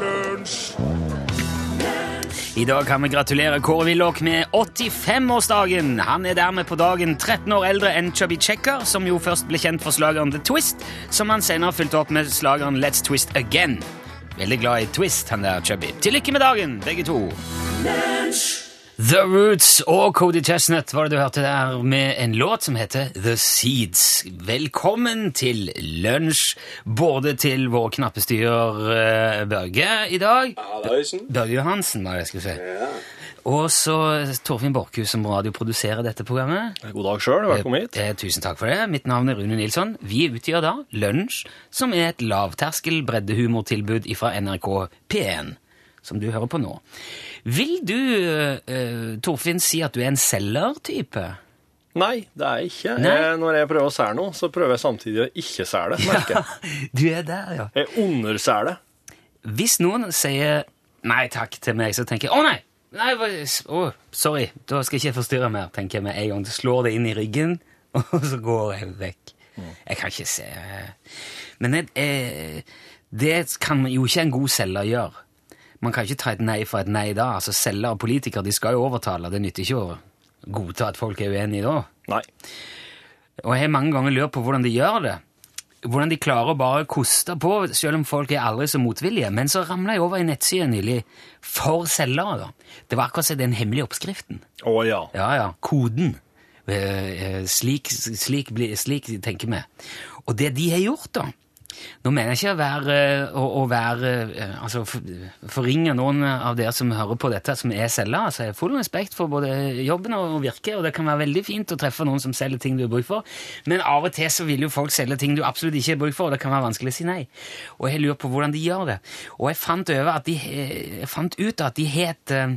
det lunsj! I dag kan vi gratulere Kåre Willoch med 85-årsdagen. Han er dermed på dagen 13 år eldre enn Chubby Checker, som jo først ble kjent for slageren The Twist, som han senere fulgte opp med slageren Let's Twist Again. Veldig glad i twist, han der Chubby. Til lykke med dagen, begge to. The Roots og Cody Chestnut var det du hørte der med en låt som heter The Seeds. Velkommen til lunsj, både til vår knappestyrer eh, Børge i dag. Børge Johansen, var det jeg skulle si. Og så Torfinn Borchhus, som radioproduserer dette programmet. God dag sjøl, velkommen hit. Eh, tusen takk for det. Mitt navn er Rune Nilsson. Vi utgjør da Lunsj, som er et lavterskel breddehumortilbud fra NRK P1, som du hører på nå. Vil du, uh, Torfinn, si at du er en selgertype? Nei, det er jeg ikke. Nei. Jeg, når jeg prøver å selge noe, så prøver jeg samtidig å ikke selge det. merker jeg. du er der, ja. Jeg undersærer det. Hvis noen sier nei takk til meg, så tenker jeg å nei! Nei, å, sorry, da skal jeg ikke forstyrre mer, tenker jeg med en gang. Slår det inn i ryggen, og så går jeg vekk. Jeg kan ikke se Men jeg, jeg, det kan jo ikke en god selger gjøre. Man kan ikke ta et nei for et nei da. Altså Selger og politikere de skal jo overtale. Det nytter ikke å godta at folk er uenige da. Nei. Og jeg har mange ganger lurt på hvordan de gjør det. Hvordan de klarer å bare koste på, selv om folk er aldri så motvillige. Men så ramla jeg over i nettside nylig for selgere. da. Det var akkurat som den hemmelige oppskriften. Å ja. Ja, ja. Koden. Eh, eh, Slik, slik, bli- slik tenker vi. Og det de har gjort, da Nå mener jeg ikke å være, å, å være eh, altså forringe noen av dere som hører på dette, som er selger. Altså, jeg har full respekt for både jobben og virket, og det kan være veldig fint å treffe noen som selger ting du har bruk for, men av og til så vil jo folk selge ting du absolutt ikke har bruk for, og det kan være vanskelig å si nei. Og jeg lurer på hvordan de gjør det. Og jeg fant, at de, jeg fant ut at de het eh,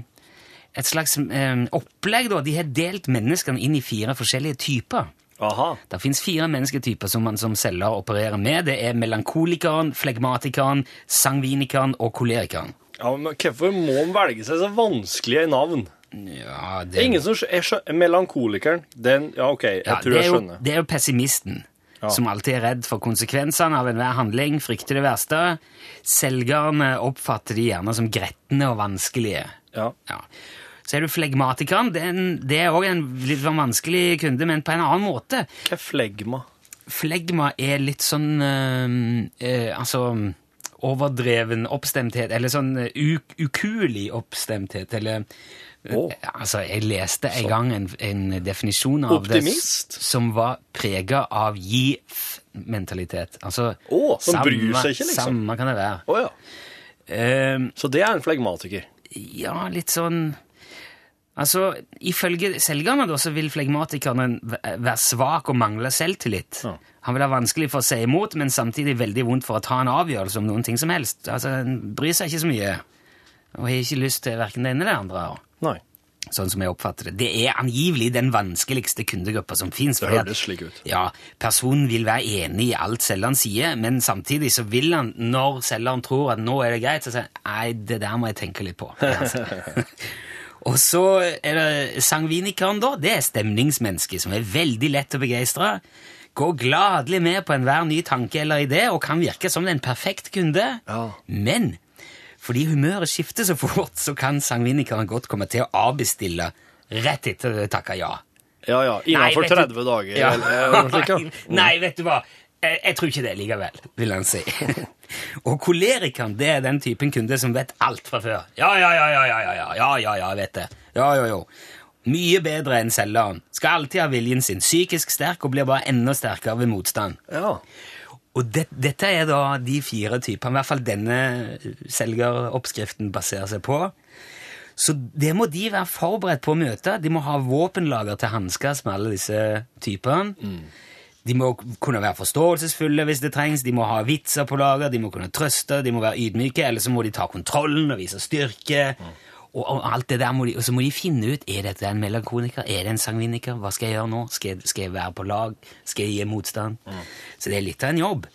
et slags eh, opplegg. da. De har delt menneskene inn i fire forskjellige typer. Aha. Det fins fire mennesketyper som man som selger opererer med. Det er melankolikeren, flegmatikeren, sangvinikeren og kolerikeren. Ja, men Hvorfor må man velge seg så vanskelige navn? Ja, Det er ingen som er Melankolikeren, den Ja, OK, jeg ja, tror jeg jo, skjønner. det er jo pessimisten. Ja. Som alltid er redd for konsekvensene av enhver handling, frykter det verste. Selgerne oppfatter de gjerne som gretne og vanskelige. Ja. Ja. Så er du flegmatikeren. Det er en- òg en litt sånn vanskelig kunde, men på en annen måte. Hva er flegma? Flegma er litt sånn øh, øh, Altså overdreven oppstemthet, eller sånn eh, ukuelig oppstemthet, eller oh. Altså, jeg leste en gang en, en definisjon av Optimist? det som var prega av gi-f-mentalitet. Altså oh, som bryr seg ikke, liksom. Samme kan det være. Oh, ja. um, Så det er en flegmatiker. ja, litt sånn Altså, Ifølge selgerne da, så vil flegmatikeren være svak og mangle selvtillit. Ja. Han vil ha vanskelig for å si imot, men samtidig veldig vondt for å ta en avgjørelse om noen ting som helst. Altså, Han bryr seg ikke så mye, og har ikke lyst til hverken det ene eller det andre. Nei. Sånn som jeg oppfatter det. Det er angivelig den vanskeligste kundegruppa som fins. Det høres slik ut. Ja, personen vil være enig i alt selgeren sier, men samtidig så vil han, når selgeren tror at nå er det greit, så sier han nei, det der må jeg tenke litt på. Og så er det sangvinikeren, da. Det er stemningsmennesket som er veldig lett å begeistre. Går gladelig med på enhver ny tanke eller idé og kan virke som en perfekt kunde. Ja. Men fordi humøret skifter så fort, så kan sangvinikeren godt komme til å avbestille rett etter du takker ja. Ja ja. Innenfor Nei, 30 du- dager, Ja. eller eller, eller, ja. Nei, vet du hva? Jeg, jeg tror ikke det likevel, vil han si. og kolerikeren, det er den typen kunde som vet alt fra før. Ja, ja, ja, ja, ja, ja, ja, ja, ja, ja, vet det. Ja, jo, jo. Mye bedre enn selgeren. Skal alltid ha viljen sin. Psykisk sterk og blir bare enda sterkere ved motstand. ja. Og det, dette er da de fire typene, i hvert fall denne selgeroppskriften baserer seg på. Så det må de være forberedt på å møte. De må ha våpenlager til hanskes med alle disse typene. De må kunne være forståelsesfulle hvis det trengs, de må ha vitser på lager, de må kunne trøste, de må være ydmyke, eller så må de ta kontrollen og vise styrke. Og, og alt det der må de, og så må de finne ut er dette en melankoniker, er det en sangviniker, hva skal jeg gjøre nå? Skal jeg, skal jeg være på lag? Skal jeg gi motstand? Så det er litt av en jobb.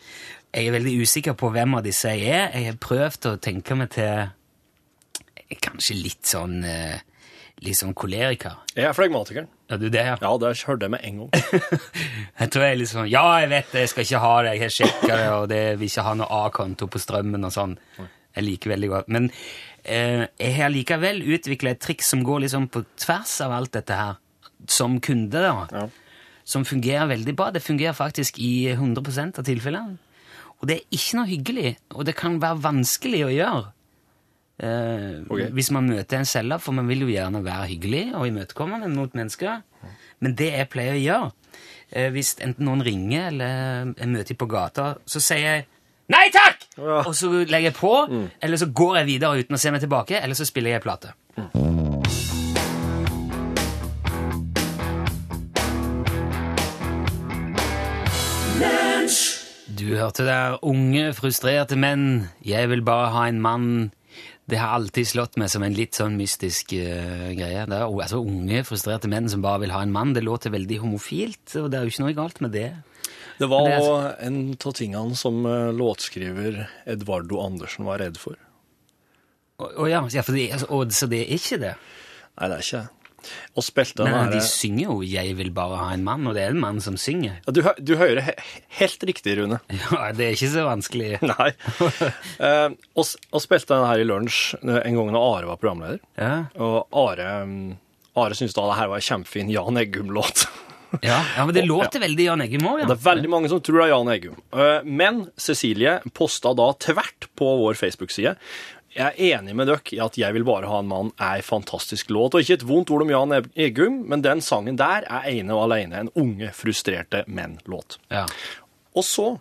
Jeg er veldig usikker på hvem av disse jeg er. Jeg har prøvd å tenke meg til kanskje litt sånn eh, sånn koleriker. Jeg er flegmatikeren. Ja, du det, ja? Ja, det hørte jeg med en gang. Jeg tror jeg sånn Ja, jeg vet det, jeg skal ikke ha det, jeg har sjekka det, og det vil ikke ha noe A-konto på strømmen og sånn. Jeg liker veldig godt. Men eh, jeg har likevel utvikla et triks som går liksom på tvers av alt dette her, som kunde, da. Ja. Som fungerer veldig bra. Det fungerer faktisk i 100% av tilfellene. Og det er ikke noe hyggelig, og det kan være vanskelig å gjøre. Eh, okay. Hvis man møter en selger, for man vil jo gjerne være hyggelig og imøtekommende mot mennesker. Men det jeg pleier å gjøre, eh, hvis enten noen ringer eller jeg møter dem på gata, så sier jeg Nei takk! Ja. Og så legger jeg på, eller så går jeg videre uten å se meg tilbake, eller så spiller jeg plate. Du hørte der unge, frustrerte menn. Jeg vil bare ha en mann. Det har alltid slått meg som en litt sånn mystisk uh, greie. Det er, altså Unge, frustrerte menn som bare vil ha en mann. Det låter veldig homofilt, og det er jo ikke noe galt med det. Det var det altså... en av tingene som eh, låtskriver Edvardo Andersen var redd for. Å ja for det, altså, og, så det er ikke det? Nei, det er ikke det. Og spilte her de synger jo 'Jeg vil bare ha en mann', og det er en mann som synger. ja, du, du hører he helt riktig, Rune. Ja, Det er ikke så vanskelig. Nei. Eh, og, og spilte den her i lunsj eh, en gang da Are var programleder. Ja, Og Are, mm, Are syntes da det her var en kjempefin Jan Eggum-låt. ja, ja men det låter veldig Jan Eggum òg, ja. Det er veldig mange som tror det er Jan Eggum. Eh, Men Cecilie posta da tvert på vår Facebook-side jeg er enig med dere i at 'Jeg vil bare ha en mann' er en fantastisk låt. Og ikke et vondt ord om Jan Eggum, men den sangen der er ene og alene en unge, frustrerte menn-låt. ja. Og så,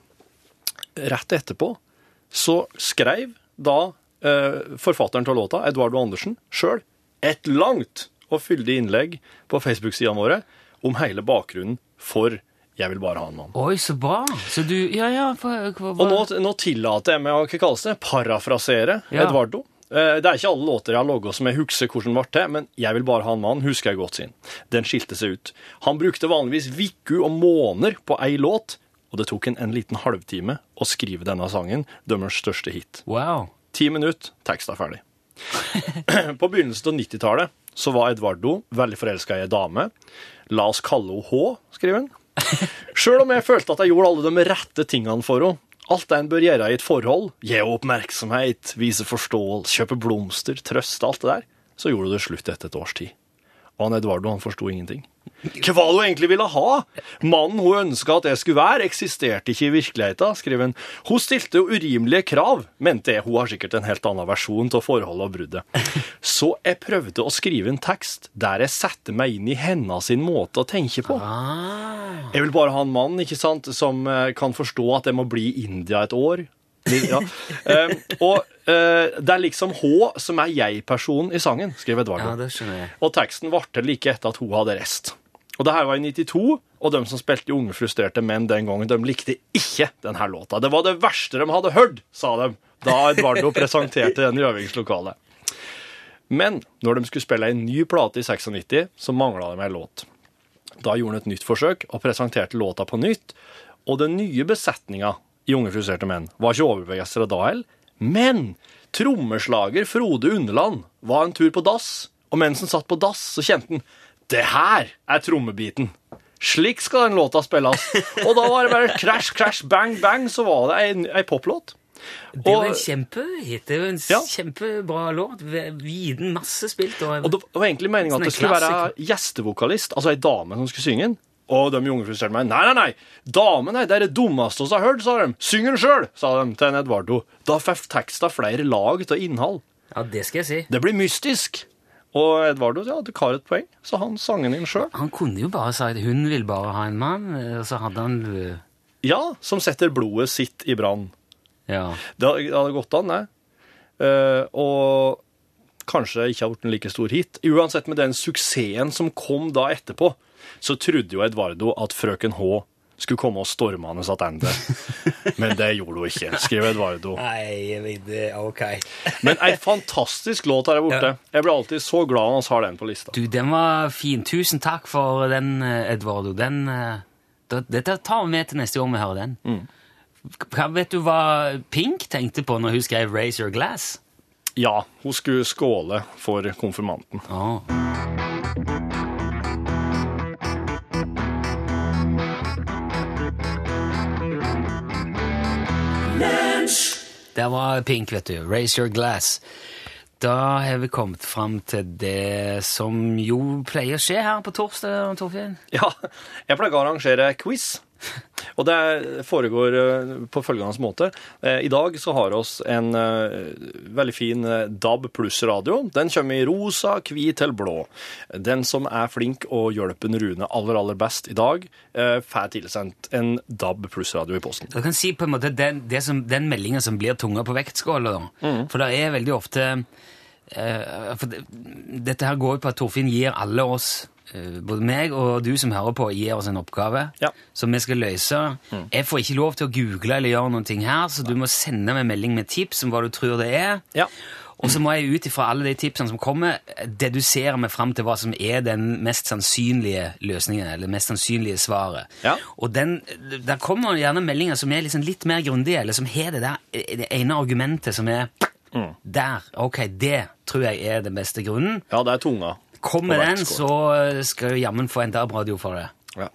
rett etterpå, så skrev da eh, forfatteren til låta, Eduardo Andersen, sjøl et langt og fyldig innlegg på Facebook-sidene våre om hele bakgrunnen for 'Jeg vil bare ha en mann'. Oi, så bra! Så du Ja, ja For, for, for. Og nå, nå tillater jeg meg å hva kalles det, parafrasere Ja. Edvardo. Eh, Det er ikke alle låter jeg har logget som jeg husker hvordan ble til, men 'Jeg vil bare ha en mann' husker jeg godt sin. Den skilte seg ut. Han brukte vanligvis uker og måneder på ei låt, og det tok en en liten halvtime å skrive denne sangen, deres største hit. Wow. Ti minutter, teksten er ferdig. På begynnelsen av 90-tallet så var Edvardo veldig forelska i ei dame. La oss kalle henne H, skriver han. Sjøl om jeg følte at jeg gjorde alle de rette tingene for henne. Alt det en bør gjøre i et forhold, gi oppmerksomhet, vise forståelse, kjøpe blomster, trøste, alt det der, så gjorde det slutt etter et års tid. Og han Eduardo han forsto ingenting. Hva hun egentlig ville ha? Mannen hun ønska at jeg skulle være, eksisterte ikke i virkeligheten, skriver han. Hun stilte urimelige krav, mente jeg. Hun har sikkert en helt annen versjon av forholdet og bruddet. Så jeg prøvde å skrive en tekst der jeg satte meg inn i hennes måte å tenke på. Ah. Jeg vil bare ha en mann ikke sant, som eh, kan forstå at jeg må bli i India et år. Ja. Eh, og uh, det er liksom H som er jeg-personen i sangen, skriver Edvard. Ja. Og teksten varte like etter at hun hadde rest. Og det her var i 92, og de som spilte Unge frustrerte menn den gangen, de likte ikke denne låta. Det var det verste de hadde hørt, sa de, da Edvardo presenterte den i øvingslokalet. Men når de skulle spille en ny plate i 96, så mangla de ei låt. Da gjorde han et nytt forsøk og presenterte låta på nytt, og den nye besetninga i Unge frustrerte menn var ikke overbegeistra da heller, men trommeslager Frode Underland var en tur på dass, og mens han satt på dass, så kjente han det her er trommebiten. Slik skal den låta spilles. Og da var det bare crash, crash, bang, bang, så var det ei, ei poplåt. Det er jo en kjempehit. Det er jo en Ja. kjempebra låt. Viden, masse spilt. Og, Og det var egentlig meningen at Sånn det skulle være gjestevokalist, altså ei dame som skulle synge den. Og de unge meg. Nei, nei, nei! Damen det er det dummeste vi har hørt, sa de. Syng den sjøl, sa de til Edvardo. Da fikk teksta flere lag av innhold. ja, det skal jeg si. Det blir mystisk. Og Edvardo ja, hadde kar et poeng, så han sang den inn sjøl. Han kunne jo bare sagt 'hun vil bare ha en mann', og så hadde han Ja, som setter blodet sitt i brann. Ja. Det hadde gått an, det. Uh, og kanskje ikke har blitt en like stor hit. Uansett med den suksessen som kom da etterpå, så trodde jo Edvardo at frøken H skulle komme og stormende tilbake. Men det gjorde hun ikke, skriver Edvardo. Nei, det. Ok. Men ei fantastisk låt her borte. Jeg blir alltid så glad når vi har den på lista. Du, den var fin. Tusen takk for den, eh, Edvardo. Den, eh, dette tar vi med til neste gang vi hører den. Mm. Hva Vet du hva Pink tenkte på når hun skrev 'Raise Your Glass'? Ja, hun skulle skåle for konfirmanten. Åh. Der var Pink, vet du. Raise your glass. Da har vi kommet fram til det som jo pleier å skje her på torsdag, Torfinn. Ja, jeg pleier å arrangere quiz. Og det foregår eh, på følgende måte. Eh, I dag så har oss en eh, veldig fin DAB pluss-radio. Den kommer i rosa, hvit eller blå. Den som er flink og hjelper Rune aller, aller best i dag, får tilsendt en DAB pluss-radio i posten. Du kan si på en måte den, som, den meldingen som blir tunga på vektskåla, da. For det er veldig ofte for det, Dette her går jo på at Torfinn gir alle oss, både meg og du som hører på, gir oss en oppgave Ja. som vi skal løse. Jeg får ikke lov til å google eller gjøre noen ting her, så du må sende meg melding med tips om hva du tror det er. Ja. Og så må jeg ut ifra alle de tipsene som kommer, dedusere meg fram til hva som er den mest sannsynlige løsningen, eller mest sannsynlige svaret. Ja. Og den, der kommer gjerne meldinger som er liksom litt mer grundige, eller som har det der det ene argumentet som er Der! Ok, det tror jeg er den beste grunnen. ja, det er tunga. Kommer den, så skal du jammen få en DAB-radio for det. Ja.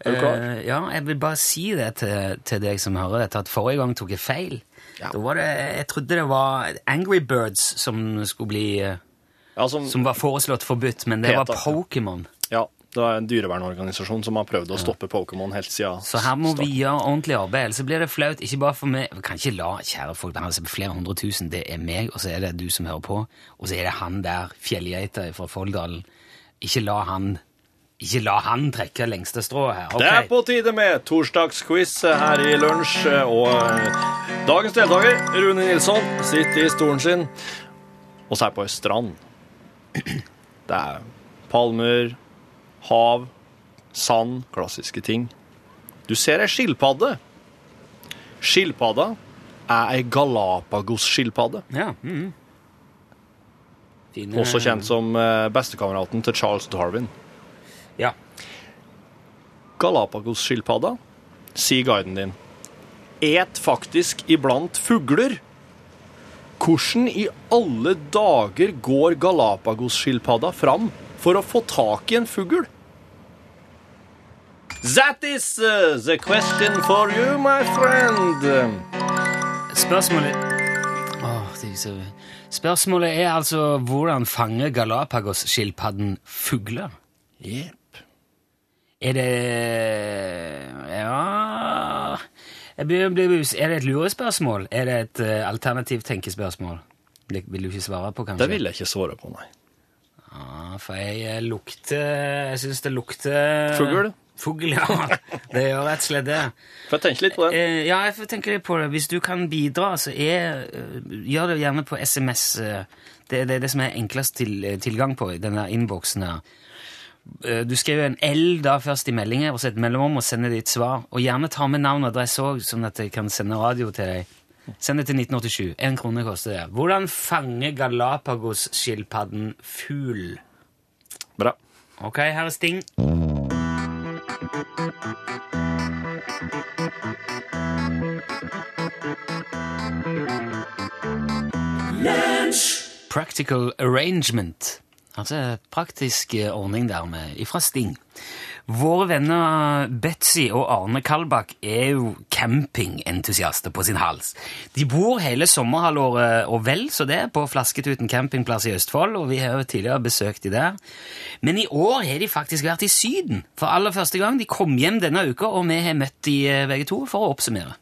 Er du klar? Eh, ja, jeg vil bare si det til, til deg som hører dette, at forrige gang tok jeg feil. Ja. Da var det, jeg trodde det var Angry Birds som skulle bli eh, Ja, som, Som var foreslått forbudt, men det var Peta, ja. Pokémon. Det er en dyrevernorganisasjon som har prøvd å stoppe Pokémon helt siden Så her må vi gjøre ordentlig arbeid, ellers så blir det flaut. Ikke bare for meg. Vi kan ikke la kjære folk behandle seg på flere hundre tusen. Det er meg, og så er det du som hører på, og så er det han der, fjellgeita fra Folldalen. Ikke la han ikke la han trekke lengste strået her. Okay. Det er på tide med torsdagsquiz her i lunsj. Og eh, dagens deltaker, Rune Nilsson, sitter i stolen sin og så er på ei strand. Det er palmer, hav, sand, klassiske ting. Du ser ei skilpadde. Skilpadda er ei Galapagos-skilpadde, Ja. mhm. Dine... også kjent som eh, bestekameraten til Charles Darwin. Ja. Galapagos-skilpadda, sier guiden din, et faktisk iblant fugler. Hvordan i alle dager går Galapagos-skilpadda fram for å få tak i en fugl? That is uh, the question for you, my friend. Spørsmålet oh, det er så... Spørsmålet er altså hvordan fanger Galapagos-skilpadden fugler? Jepp. Er det Ja Er det et lurespørsmål? Er det et uh, alternativt tenkespørsmål? Det vil du ikke svare på, kanskje? Det vil jeg ikke svare på, nei. Ja, for jeg eh, lukter Jeg syns det lukter Fugl? Fugl, ja. Det gjør rett og slett det. Får jeg tenke litt på den? Eh, ja, jeg får tenke litt på det. Hvis du kan bidra, så er, eh, gjør det gjerne på SMS. eh, Det, det er det som er enklest til, tilgang på i denne innboksen her. Eh, Du skriver en L da først i meldingen, og så et mellomrom, og sender ditt svar. Og gjerne ta med navn og adresse òg, sånn at jeg kan sende radio til deg. Send det til 1987. Én krone koster det. Hvordan fanger Galapagos-skilpadden fugl? Bra. Ok, her er Sting. Practical arrangement. Altså praktisk eh, ordning der med, ifra Sting. Våre venner Betsy og Arne Kalbakk er jo campingentusiaster på sin hals. De bor hele sommerhalvåret og vel så det på Flasketuten campingplass i Østfold, og vi har jo tidligere besøkt de der. Men i år har de faktisk vært i Syden for aller første gang. De kom hjem denne uka, og vi har møtt de eh, begge to for å oppsummere.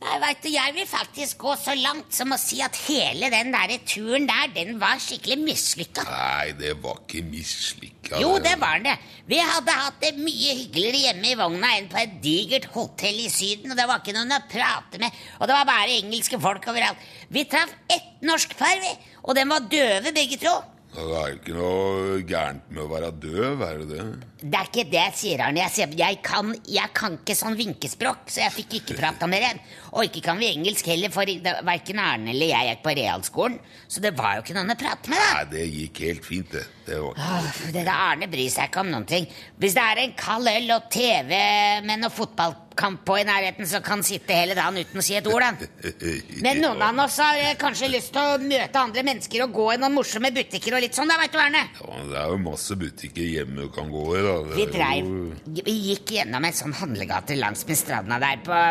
Nei, vet du, Jeg vil faktisk gå så langt som å si at hele den der turen der, den var skikkelig mislykka. Nei, det var ikke mislykka. Jo, det var det. Vi hadde hatt det mye hyggeligere hjemme i vogna enn på et digert hotell i Syden, og det var ikke noen å prate med, og det var bare engelske folk overalt. Vi traff ett norsk par, vi, og den var døve begge to. Det er jo ikke noe gærent med å være døv, er det det? Det er ikke det sier, Arne. Jeg, sier, jeg, kan, jeg kan ikke sånn vinkespråk, så jeg fikk ikke prata med dem. Og ikke kan vi engelsk heller, for verken Arne eller jeg gikk på realskolen. Så det var jo ikke noen å prate med, da. Nei, det gikk helt fint, det. Det var Åh, Det der Arne bryr seg ikke om noen ting. Hvis det er en kald øl og TV med noe fotballkamp på i nærheten, så kan han sitte hele dagen uten å si et ord, da. Men noen av oss har eh, kanskje lyst til å møte andre mennesker og gå i noen morsomme butikker og litt sånn, da, veit du, Arne. Ja, Det er jo masse butikker hjemme du kan gå i, da. Vi dreiv Vi gikk gjennom en sånn handlegate langs med stranda der på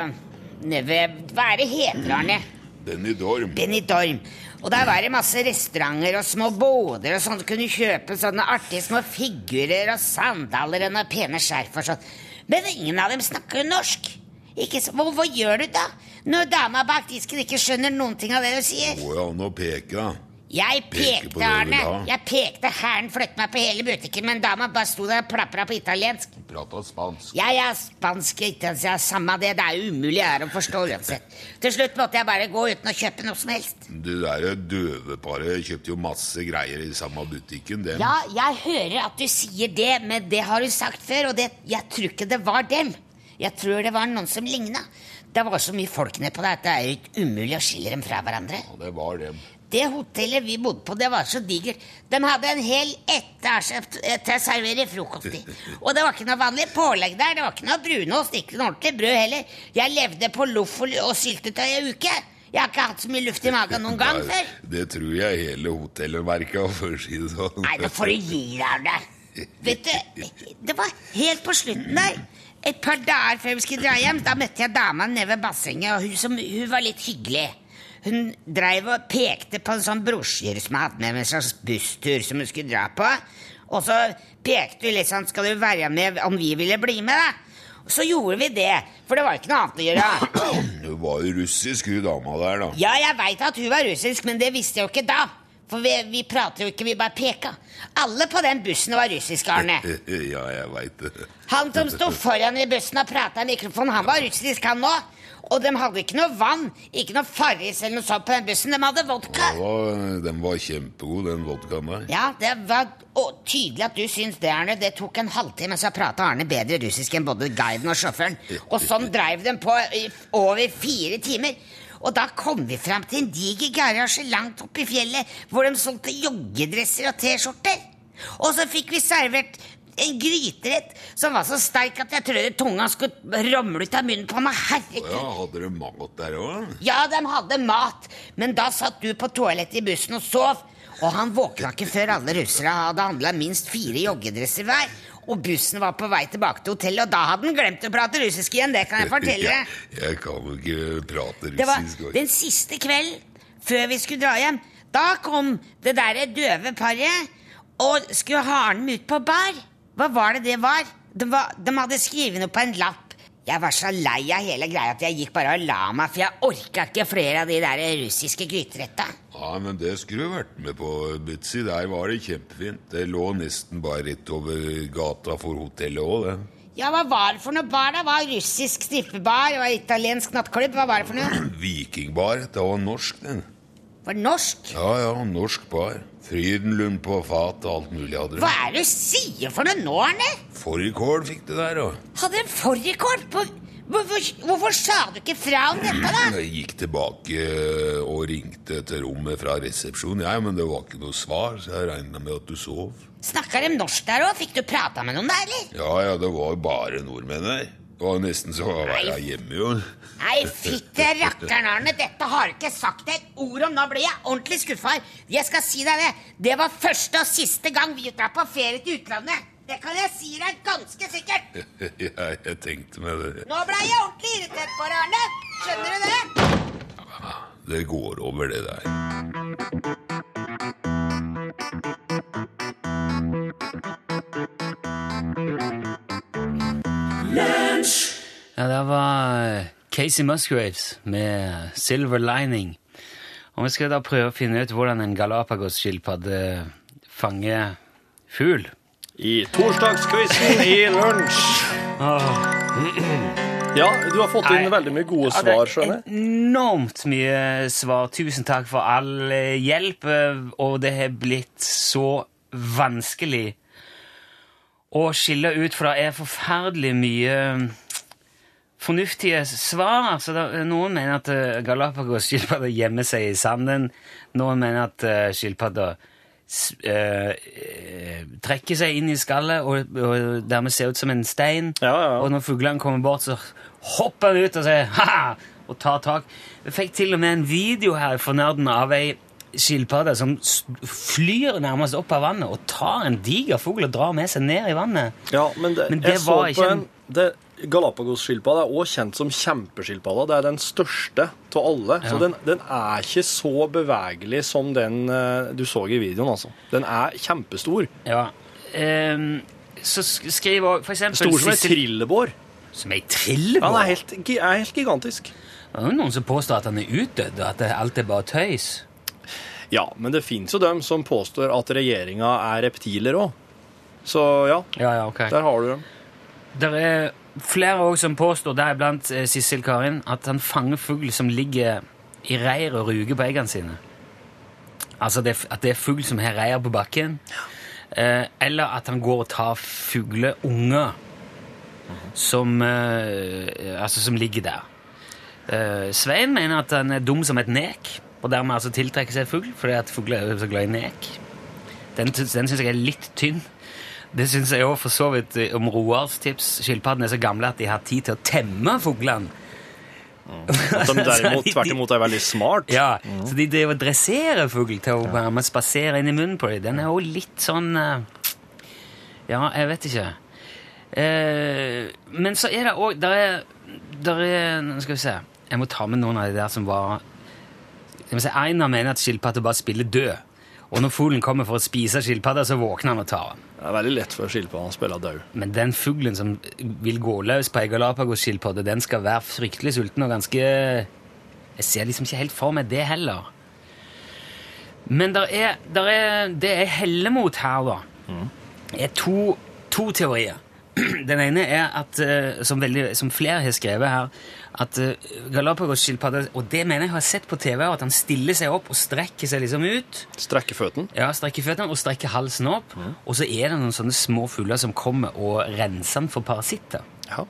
Hva er det heter, Arne? Benidorm. Benidorm. Og der var det masse restauranter og små båter og sånn. Du kunne kjøpe sånne artige små figurer og sandaler og noen pene skjerf og sånn. Men ingen av dem snakker norsk. Ikke så, hva, hva gjør du da? Når dama bak disken ikke skjønner noen ting av det du sier? Å peke, ja, Jeg Peker på pekte, Arne. Jeg pekte hæren flyttet meg på hele butikken, men dama bare sto der og plapra på italiensk. Prata spansk. Ja, ja, spansk, italiensk, ja, samme det. Det er jo umulig her å forstå uansett. Til slutt måtte jeg bare gå uten å kjøpe noe som helst. Det der døveparet kjøpte jo masse greier i samme butikken, dem. Ja, jeg hører at du sier det, men det har du sagt før, og det, jeg tror ikke det var dem. Jeg tror det var noen som ligna. Det var så mye folk nedpå på det at det er jo ikke umulig å skille dem fra hverandre. Ja, det var dem. Det hotellet vi bodde på, det var så digert. De hadde en hel etasje til å servere frokost i. Og det var ikke noe vanlig pålegg der. Det var ikke noe brunost, ikke noe ordentlig brød heller. Jeg levde på loff og syltetøy en uke. Jeg har ikke hatt så mye luft i magen noen gang før. Det tror jeg hele hotellet merka, for å si det sånn. Nei, nå får du gi deg der. Vet du, det var helt på slutten der. Et par dager før vi skulle dra hjem, da møtte jeg dama nede ved bassenget, og hun, som, hun var litt hyggelig. Hun dreiv og pekte på en sånn brosjyre som hun hadde med med en slags busstur som hun skulle dra på. Og så pekte hun litt sånn, skal du være med om vi ville bli med, da? Og så gjorde vi det, for det var ikke noe annet å gjøre. Hun var jo russisk, hun dama der, da. Ja, jeg veit at hun var russisk, men det visste jeg jo ikke da. For vi, vi prater jo ikke, vi bare peka. Alle på den bussen var russiske, Arne. Ja, jeg veit det. Han som sto foran i bussen og prata i mikrofonen, han var russisk, han òg. Og de hadde ikke noe vann, ikke noe Farris eller noe sånt på den bussen. De hadde vodka. Var, den var kjempegod, den vodkaen der. Ja, det var og tydelig at du syns det, Arne. Det tok en halvtime, så prata Arne bedre russisk enn både guiden og sjåføren. Og sånn dreiv de på i over fire timer. Og da kom vi fram til en diger garasje langt oppe i fjellet, hvor de solgte joggedresser og T-skjorter. Og så fikk vi servert en gryterett som var så sterk at jeg trodde tunga skulle ramle ut av munnen på meg. Herregud. Ja, Hadde du mat der òg? Ja, de hadde mat, men da satt du på toalettet i bussen og sov. Og han våkna ikke før alle russere hadde handla minst fire joggedresser hver. Og bussen var på vei tilbake til hotellet, og da hadde han glemt å prate russisk igjen. Det kan jeg fortelle deg. Jeg kan jo ikke prate Det var russisk. den siste kvelden før vi skulle dra hjem. Da kom det derre døve paret og skulle ha med ut på bar. Hva var det det var? De, var, de hadde skrevet noe på en lapp. Jeg var så lei av hele greia at jeg gikk bare og la meg, for jeg orka ikke flere av de der russiske gryteretta. Ja, men det skulle du vært med på, Butzy. Der var det kjempefint. Det lå nesten bare rett over gata for hotellet òg, det. Ja, hva var det for noe bar? Det var russisk strippebar og italiensk nattklubb. Hva var det for noe? Vikingbar. Det var norsk, den. Var det norsk? Ja ja, norsk bar. Frydenlund på fat og alt mulig hadde Hva er det du sier for noe nå, Arne? Fårikål fikk du der, og Hadde en fårikål på hvorfor, hvorfor sa du ikke fra om dette, da? jeg gikk tilbake og ringte til rommet fra resepsjonen, ja, men det var ikke noe svar, så jeg regna med at du sov. Snakka de norsk der òg? Fikk du prata med noen der, eller? Ja ja, det var bare nordmenn der. Var nesten så var jeg hjemme, jo. Nei, fytte rakkeren, Arne. Dette har du ikke sagt et ord om. Nå ble jeg ordentlig skuffa. Jeg skal si deg det. Det var første og siste gang vi drar på ferie til utlandet. Det kan jeg si deg ganske sikkert. Ja, jeg tenkte meg det. Nå ble jeg ordentlig irritert på deg, Arne. Skjønner du det? Det går over, det der. Ja, det var eh, Casey Musgraves med Silver Lining. Og vi skal da prøve å finne ut hvordan en Galapagos-skilpadde fanger fugl. I torsdagsquizen i lunsj. Ja, du har fått inn Nei. veldig mye gode Ja, det er svar, skjønner jeg. Enormt mye svar. Tusen takk for all eh, hjelp. eh, Og det har blitt så vanskelig å skille ut, for det er forferdelig mye fornuftige svar. Altså, noen mener at uh, Galapagos-skilpadder gjemmer seg i sanden. Noen mener at uh, skilpadder s- eh, eh, trekker seg inn i skallet og, og dermed ser ut som en stein. Ja, ja. Og når fuglene kommer bort, så hopper han ut og sier ha og tar tak. Vi fikk til og med en video her for nerden av ei skilpadde som flyr nærmest opp av vannet og tar en diger fugl og drar med seg ned i vannet. Ja, men det, Men det jeg så var på ikke en, det, Galapagos-skilpadda er også kjent som kjempeskilpadda. Det er den største av alle. Så den, den er ikke så bevegelig som den eh, du så i videoen, altså. Den er kjempestor. Ja. Um, så skriver for eksempel Stor som ei trillebår. Som ei Ja, den er helt, er helt gigantisk. Det er jo noen som påstår at han er utdødd, og at alt er bare tøys. Ja, men det fins jo dem som påstår at regjeringa er reptiler òg. Så ja, Ja, ja, okay. der har du dem. Det er flere også som påstår, deriblant eh, Sissel Karin, at han fanger fugl som ligger i reir og ruger på eggene sine. Altså det, at det er fugl som har reir på bakken. Eh, eller at han går og tar fugleunger som, eh, altså som ligger der. Eh, Svein mener at han er dum som et nek, og dermed altså tiltrekker seg fugl, fordi at fugler er så glad i nek. Den, den syns jeg er litt tynn. Det syns jeg òg for så vidt eh, om Roars tips. Skilpaddene er så gamle at de har tid til å temme fuglene. At de derimot tvert imot er veldig smart. Ja, Så de driver og dresserer fugl til å være med spasere inn i munnen på dem. Den er jo litt sånn eh, Ja, jeg vet ikke. Eh, men så er det òg Der er, der er Nå skal vi se. Jeg må ta med noen av de der som var Einar mener at skilpadda bare spiller død. Og når fuglen kommer for å spise skilpadda, så våkner han og tar den. Det er veldig lett for skilpadden å spille død. Men den fuglen som vil gå løs på ei Galapagos-skilpadde, den skal være fryktelig sulten og ganske Jeg ser liksom ikke helt for meg det heller. Men der er, der er, det jeg heller mot her, da, er to, to teorier. Den ene er at, eh, som, veldig, som flere har skrevet her, at eh, Galapagos-skilpadda Og det mener jeg har sett på TV, at han stiller seg opp og strekker seg liksom ut. Strekker føttene. Ja, strekker føttene og strekker halsen opp. Og så er det noen sånne små fugler som kommer og renser den for parasitter. Ja.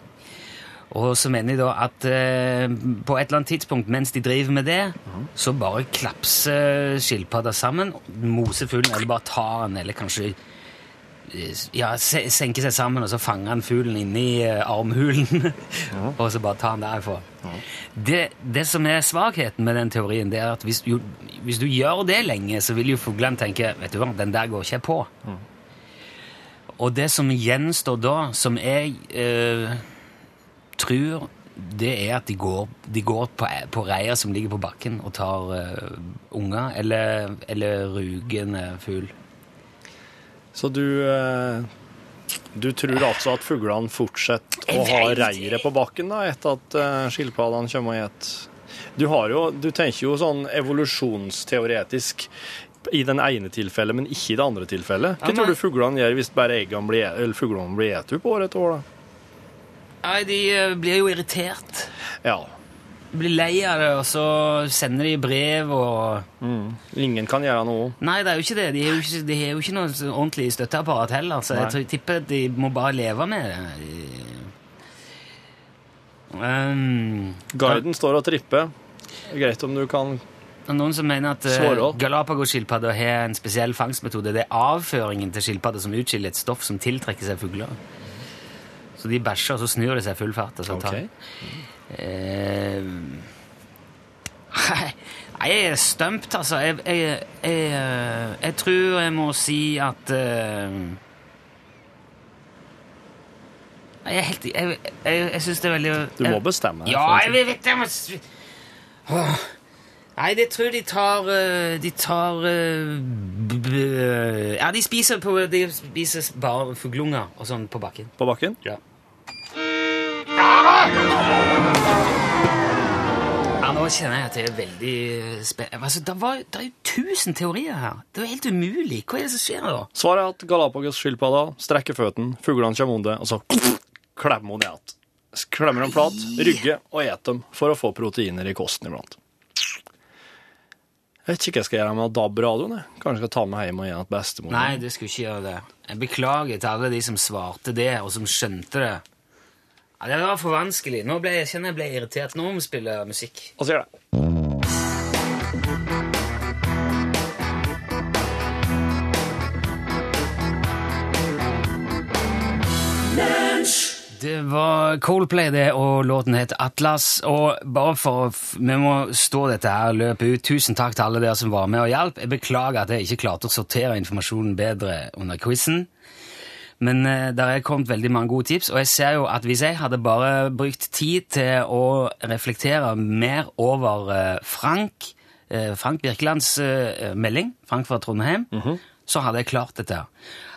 Og så mener jeg da at eh, på et eller annet tidspunkt mens de driver med det, så bare klapser skilpadda sammen, moser fuglen, eller bare tar den, eller kanskje ja, se- senker seg sammen, og så fanger han fuglen inni uh, armhulen, og så bare tar han derifra. Det, det som er svakheten med den teorien, det er at hvis, jo, hvis du gjør det lenge, så vil jo fuglene tenke, vet du hva, den der går ikke jeg på. Og det som gjenstår da, som jeg uh, tror det er at de går, de går på, på reier som ligger på bakken og tar uh, unger, eller, eller rugende fugl. Så du eh, Du tror altså at fuglene fortsetter å ha reiret på bakken da, etter at uh, skilpaddene kommer og spiser? Du, har jo, du tenker jo sånn evolusjonsteoretisk i den ene tilfellet, men ikke i det andre tilfellet. Hva Ja, men- tror du fuglene gjør hvis bare eggene blir, eller fuglene blir et opp år etter år? da? Nei, de eh, blir jo irritert. Ja. Blir lei av det, og så sender de brev og Ingen kan gjøre noe. Nei, det er jo ikke det. De har jo ikke, de har jo ikke noe sånn ordentlig støtteapparat heller, så jeg tror, tipper de må bare leve med det. Um, Guiden står og tripper. Det er Greit om du kan noen som mener at uh, opp. Galapagos-skilpadder har en spesiell fangstmetode. Det er avføringen til skilpadder som utskiller et stoff som tiltrekker seg fugler. Så de bæsjer, og så snur de seg full fart. Og så tar Ok. Eh, Nei, jeg er stumped, altså. Jeg, jeg, jeg, eh, jeg tror jeg må si at eh, Jeg er helt Jeg, jeg, jeg syns det er veldig Du må bestemme. Ja, jeg vet må. Nei, det tror de tar eh, De tar eh, Ja, de spiser, på, de spiser bare fuglunger og sånn på bakken. På bakken? Ja. Ja, nå kjenner jeg at jeg er veldig spennende. Altså, det, var, det er jo tusen teorier her. Det er jo helt umulig. Hva er det som skjer da? Svaret er at Galapagos-skilpadda strekker føttene, fuglene kommer under, og så klemmer hun ned. Klemmer dem flat, rygger og et dem for å få proteiner i kosten iblant. Jeg vet ikke hva jeg skal gjøre med DAB-radioen. Kanskje jeg skal ta med hjem og gi den til bestemor. Nei, du skulle ikke gjøre det. Jeg beklager til alle de som svarte det, og som skjønte det. Ja, det var for vanskelig. Nå ble, jeg kjenner jeg ble irritert. Nå må vi spille musikk. Og så gjør det. Det var Coldplay, det, og låten het Atlas. Og bare for Vi må stå dette her løpet ut. Tusen takk til alle dere som var med og hjalp. Jeg beklager at jeg ikke klarte å sortere informasjonen bedre under quizen. Men uh, det er kommet veldig mange gode tips, og jeg ser jo at hvis jeg hadde bare brukt tid til å reflektere mer over eh, Frank, eh, Frank Birkelands eh, melding, Frank fra Trondheim, så hadde jeg klart dette.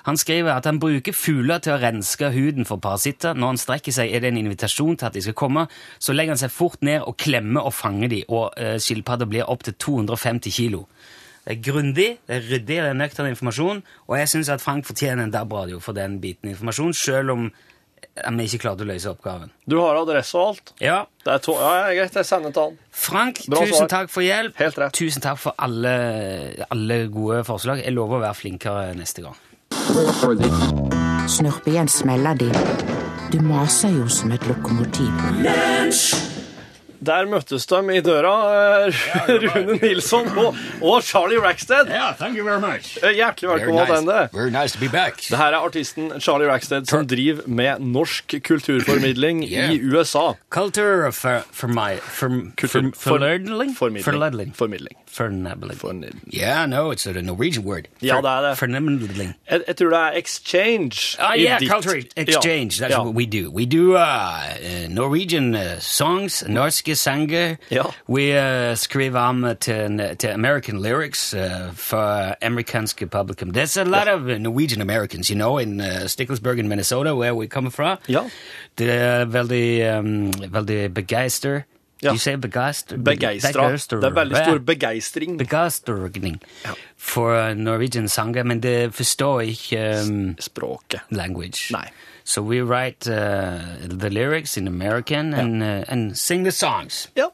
Han skriver at han bruker fugler til å renske huden for parasitter. Når han strekker seg, er det en invitasjon til at de skal komme. Så legger han seg fort ned og klemmer og fanger de, og skilpadder blir opptil 250 kilo. Det er grundig, det er ryddig, det er nøktern informasjon, og jeg syns at Frank fortjener en DAB-radio for den biten informasjon, selv om vi ikke klarte å løse oppgaven. Du har adresse og alt. Ja, Det er to ja, ja, greit, jeg sender til han. Frank, Bra tusen svar. takk for hjelp. Helt rett. Tusen takk for alle, alle gode forslag. Jeg lover å være flinkere neste gang. Snurp igjen smella di. Du maser jo som et lokomotiv. Der møttes de i døra, eh, Rune Nilsson og, og Charlie Rackstead. Yeah, thank you very much. Eh, Hjertelig velkommen nice. tilbake. Very nice to be back. Det her er artisten Charlie Rackstead som driver med norsk kulturformidling Yeah. i USA. Culture for, for my for, Kultur- for? Formidling. Forlødling. Formidling. Fornebling. Formidling. Yeah, no, it's a Norwegian word. Ja, det er det. Fornemling. Jeg, jeg tror det er exchange. Ah, yeah, ditt. culture exchange. Ja. That's ja. what we do. We do uh, Norwegian uh, songs, norske sanger. Ja. Vi uh, skriver om til, til American lyrics uh, for amerikanske publikum. There's a lot of uh, Norwegian Americans, you know, in uh, Sticklesburg in Minnesota, where we come from. Ja. Det er veldig, um, veldig begeister. Ja. Du sier begeistra. Begeistra. Det er veldig stor begeistring. begeistring for uh, Norwegian sanger, men det forstår ikke um, Språket. language. Nei. So we write uh, the lyrics in American and uh, and sing the songs. Ja.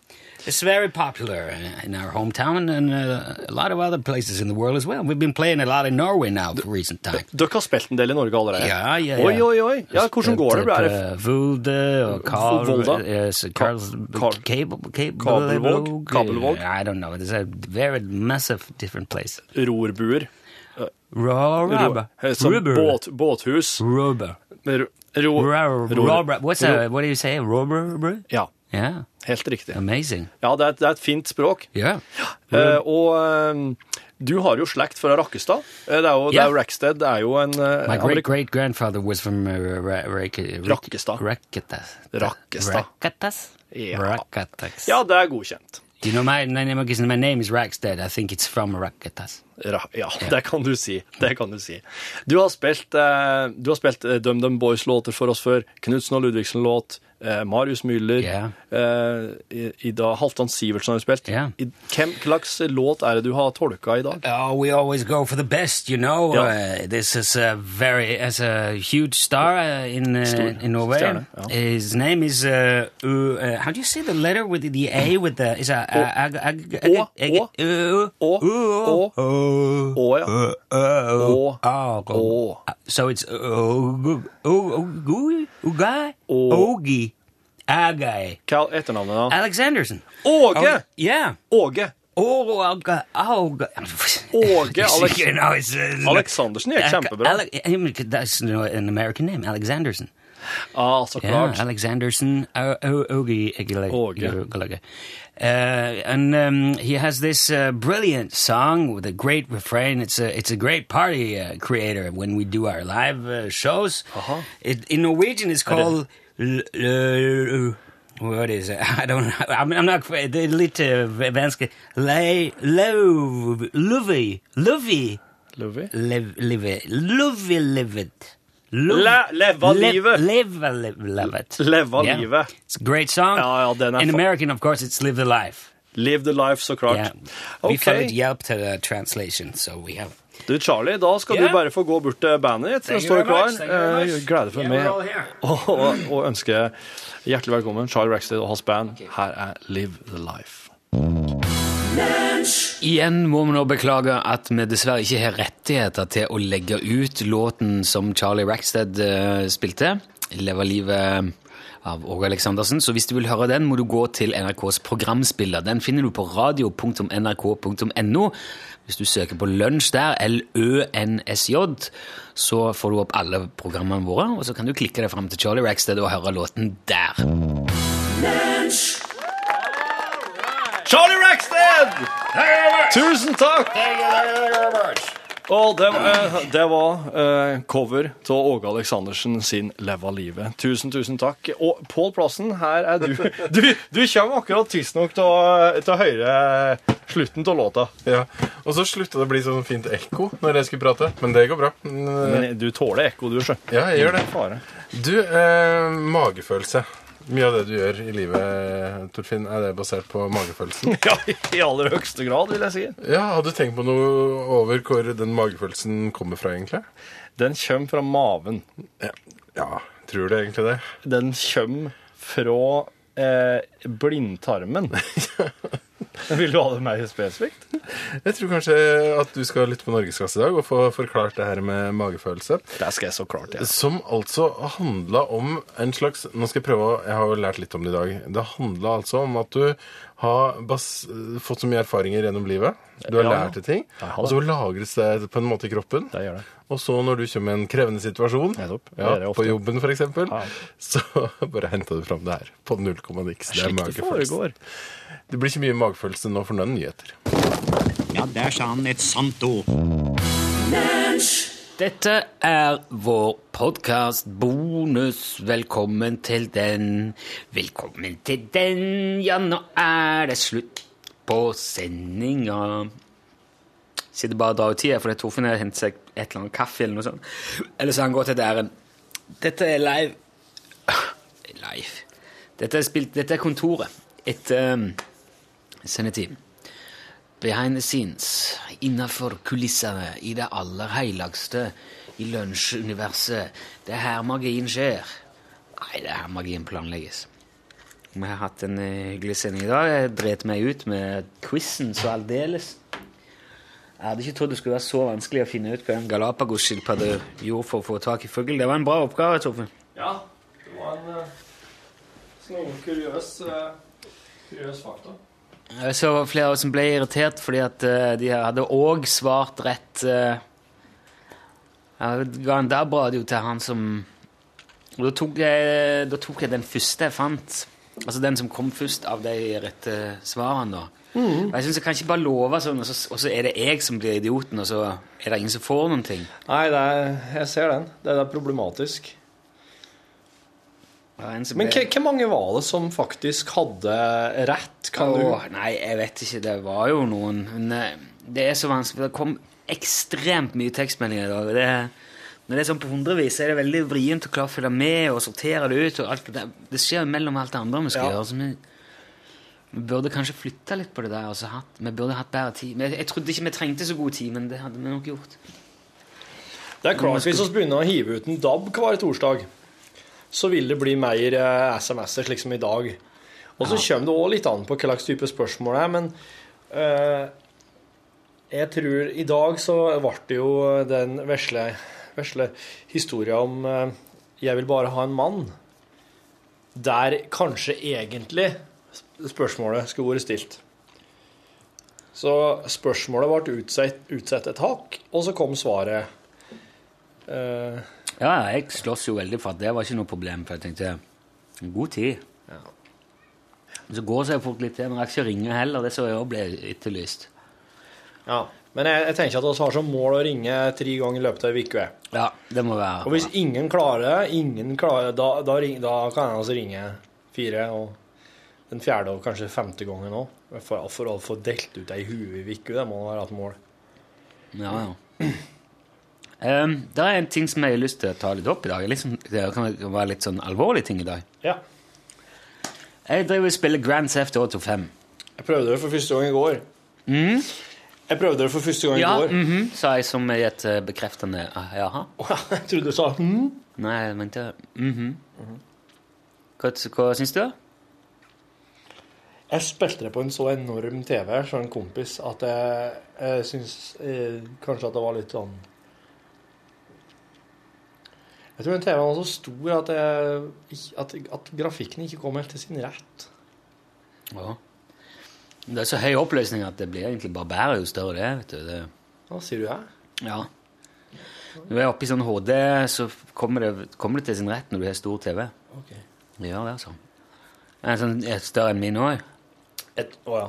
It's very popular in- our hometown and uh, a lot of other places in the world as well. We've been playing a lot in Norway now for recent time. Dere har spilt en del i Norge allerede? Ja, ja, ja. Oi, oi, oi. Ja, hvordan går det? Blir det Uh, Vulde og Karl, Volda? Yes, Karl, Kabelvåg? Kabelvåg? I don't know. It's a very massive different place. rorbuer? Rorbuer. Ro- båt, båthus? Rorbuer. Ro, ro, ro-. What's a, what do you say? Rorbuer? Ja, Yeah, helt riktig. amazing. Ja, det er, et- det er et fint språk. Yeah. Uh, og uh, du har jo slekt fra Rakkestad. Eh, det er jo, det er jo Rackstead er jo en uh, My great, great grandfather was from uh, Ra- Ra- Ra- Rakkestad. Rakketas. Rakkestad. Ja. Ja, det er godkjent. You know, my, my, name, my name is Rackstead. I think it's from Rakketas. Ra ja, det kan du si. Det kan du si. Du har spilt, eh, du har spilt DumDum Boys-låter for oss før. Knutsen og Ludvigsen-låt. Eh, Marius Müller. Ja. Eh, i, dag, Halvdan Sivertsen har jo spilt. Yeah. Hvem slags låt er det du har tolka i dag? Oh, we always go for the best, you know. Yeah. Uh, this is a very, as a huge star uh, in uh, Stor- in Norway. stjerne, ja. His name is uh, uh, how do you say the letter with the, A with the is ag Å, å, Å, å, å, Å, ja. Å, å. So it's Ogi, Ogi, Agai, Hva er etternavnet, da? Alexanderson. Åge! Yeah. Åge! Oh, Aga, Auga. Åge Alex You know, uh, Alexandersen gikk kjempebra. Ale- that's know, an American name, Alexanderson. Ah, så Yeah, klart. Alexanderson O- O- Ogi. Egele. Uh, and um, he has this uh, brilliant song with a great refrain. It's a it's a great party uh, creator when we do our live uh, shows. Uh-huh. It, in Norwegian, it's called. What is it? I don't know. I'm, I'm not. Det er litt vanskelig. Love. Lovey. lovey, lovey, live, lovey, live it. Lov- Le- leva live- livet. Leva Yeah. livet. It's a great song. Ja, ja, den er In American, of course, it's live the life. Live the life, så klart. Yeah. Vi Ok. får litt hjelp til translation, so we have Du, Charlie, da skal yeah. du bare få gå bort til bandet ditt. Jeg står klar. Eh. Gleder for meg å ønske hjertelig velkommen Charlie Rackstead og hans band. Her er Live the Life. Igjen må vi nå beklage at vi dessverre ikke har rettigheter til å legge ut låten som Charlie Rackstead eh, spilte, Leve livet av Åge Aleksandersen. Så hvis du vil høre den, må du gå til NRKs programspiller. Den finner du på radio.nrk.no. Hvis du søker på Lunsj der, L-Ø-N-S-J, så får du opp alle programmene våre, og så kan du klikke deg fram til Charlie Rackstead og høre låten der. Charlie Rackstead! Tusen takk! Og det, eh, det var eh, cover av Åge Aleksandersen sin 'Lev av livet'. Tusen, tusen takk. Og Pål Plassen, her er du. Du, du kommer akkurat tidsnok til å høre slutten av låta. Ja. Og så slutta det å bli sånn fint ekko når jeg skulle prate, men det går bra. Men du tåler ekko, du, sjø. Ja, jeg gjør det. Du, eh, magefølelse. Mye av det du gjør i livet, Torfinn, er det basert på magefølelsen? Ja, i aller høyeste grad, vil jeg si. Ja, Har du tenkt på noe over hvor den magefølelsen kommer fra, egentlig? Den kommer fra maven. Ja, ja tror du egentlig det? Den kommer fra eh, blindtarmen. Vil du ha det mer spesifikt? Jeg tror kanskje at du skal lytte på Norgesklasse i dag og få forklart det her med magefølelse. Det skal jeg så klart ja. Som altså handla om en slags Nå skal jeg prøve å Jeg har jo lært litt om det i dag. Det handla altså om at du har bas, fått så mye erfaringer gjennom livet. Du har Ja. lært deg ting. Og så lagres det på en måte i kroppen. Det gjør det. Og så når du kommer i en krevende situasjon. Ja, på jobben f.eks., Ja. så bare henter du fram det her på null komma niks. Det er det magefølelse. Det blir ikke mye magefølelse nå for nå er nyheter. Ja, der sa han et sant ord. Dette er vår podkast bonus. Velkommen til den. Velkommen til den. Ja, nå er det slutt på sendinga. Sitter bare og drar ut tida fordi Torfinn har hentet seg et eller annet kaffe eller noe sånt. Eller så har han gått til æren. Dette er live. Live. Dette er, spilt, dette er kontoret etter um, sendetid. Behind the scenes, innafor kulissene, i det aller helligste i lunsjuniverset. Det er her magien skjer. Nei, det er her magien planlegges. Vi har hatt en eh, hyggelig sending i dag. Jeg dreit meg ut med quizen så aldeles. Jeg hadde ikke trodd det skulle være så vanskelig å finne ut hva en galapagosskilpadde gjorde for å få tak i fugl. Det var en bra oppgave, Torfinn. Ja, det var en uh, kuriøs, kuriøs fakta. Så flere som ble irritert fordi at eh, de hadde òg svart rett Jeg ga en DAB-radio til han som og da tok, jeg, da tok jeg den første jeg fant. Altså den som kom først av de rette svarene. da. Mm. jeg synes jeg kan ikke bare love sånn, og så, og så er det jeg som blir idioten, og så er det ingen som får noen ting. Nei, det er, jeg ser den. Det er problematisk. Var Men hvor mange var det som faktisk hadde rett? Kan du Nei, jeg vet ikke. Det var jo noen. Men eh, det er så vanskelig. Det kom ekstremt mye tekstmeldinger i dag. Det, når det er sånn på hundrevis, er det veldig vrient å klare å følge med og sortere det ut. og alt Det. Det skjer mellom alt det andre vi skal Ja. gjøre. Så vi, vi burde kanskje flytta litt på det der. Altså, vi burde hatt bedre tid. Jeg, jeg trodde ikke vi trengte så god tid, men det hadde vi nok gjort. Det er klart Hvis vi begynner å hive ut en DAB hver torsdag, så vil det bli mer eh, SMS-er, slik som i dag. Og så kommer det òg litt an på hva slags type spørsmål det er, men uh, jeg tror I dag så ble det jo den vesle, vesle historia om uh, 'Jeg vil bare ha en mann', der kanskje egentlig spørsmålet skulle vært stilt. Så spørsmålet ble utsatt, utsatt et hakk, og så kom svaret. Eh, Ja, jeg slåss jo veldig for at det var ikke noe problem, for jeg tenkte god tid. Ja. Så går seg folk litt til, men rakk ikke å ringe heller. Det så jeg også ble etterlyst. Ja, men jeg, jeg tenker at vi har som mål å ringe tre ganger i løpet av ei uke. Ja, det må være Og hvis ingen klarer ingen klarer, da, da, da kan jeg altså ringe fire, og den fjerde og kanskje femte gangen òg. For, for å få delt ut ei hue i uke, det må være et mål. Ja, ja. Um, det er en ting som jeg har lyst til å ta litt opp i dag. Sånn, det kan være litt sånn alvorlig ting i dag. Ja. Jeg driver og spiller Grand Theft Auto 5. Jeg prøvde det for første gang i går. Jeg prøvde det for første gang Ja, i går. mhm, sa jeg som i et eh, bekreftende ah, jaha. Jeg trodde du sa hm. Nei, jeg mente mhm. Hva, hva syns du? Jeg spilte det på en så enorm TV fra en kompis at jeg, jeg syns eh, kanskje at det var litt sånn Jeg tror TV-en var så stor at, jeg, at, at grafikken ikke kom helt til sin rett. Ja. Det er så høy oppløsning at det blir egentlig bare bedre jo større det er. vet du. Det, Hva sier du her? ja. Når du er oppe i sånn HD, så kommer det, kommer det til sin rett når du har stor TV. Ok. Det gjør det, altså. Er det sånn, er større enn min òg? Å ja.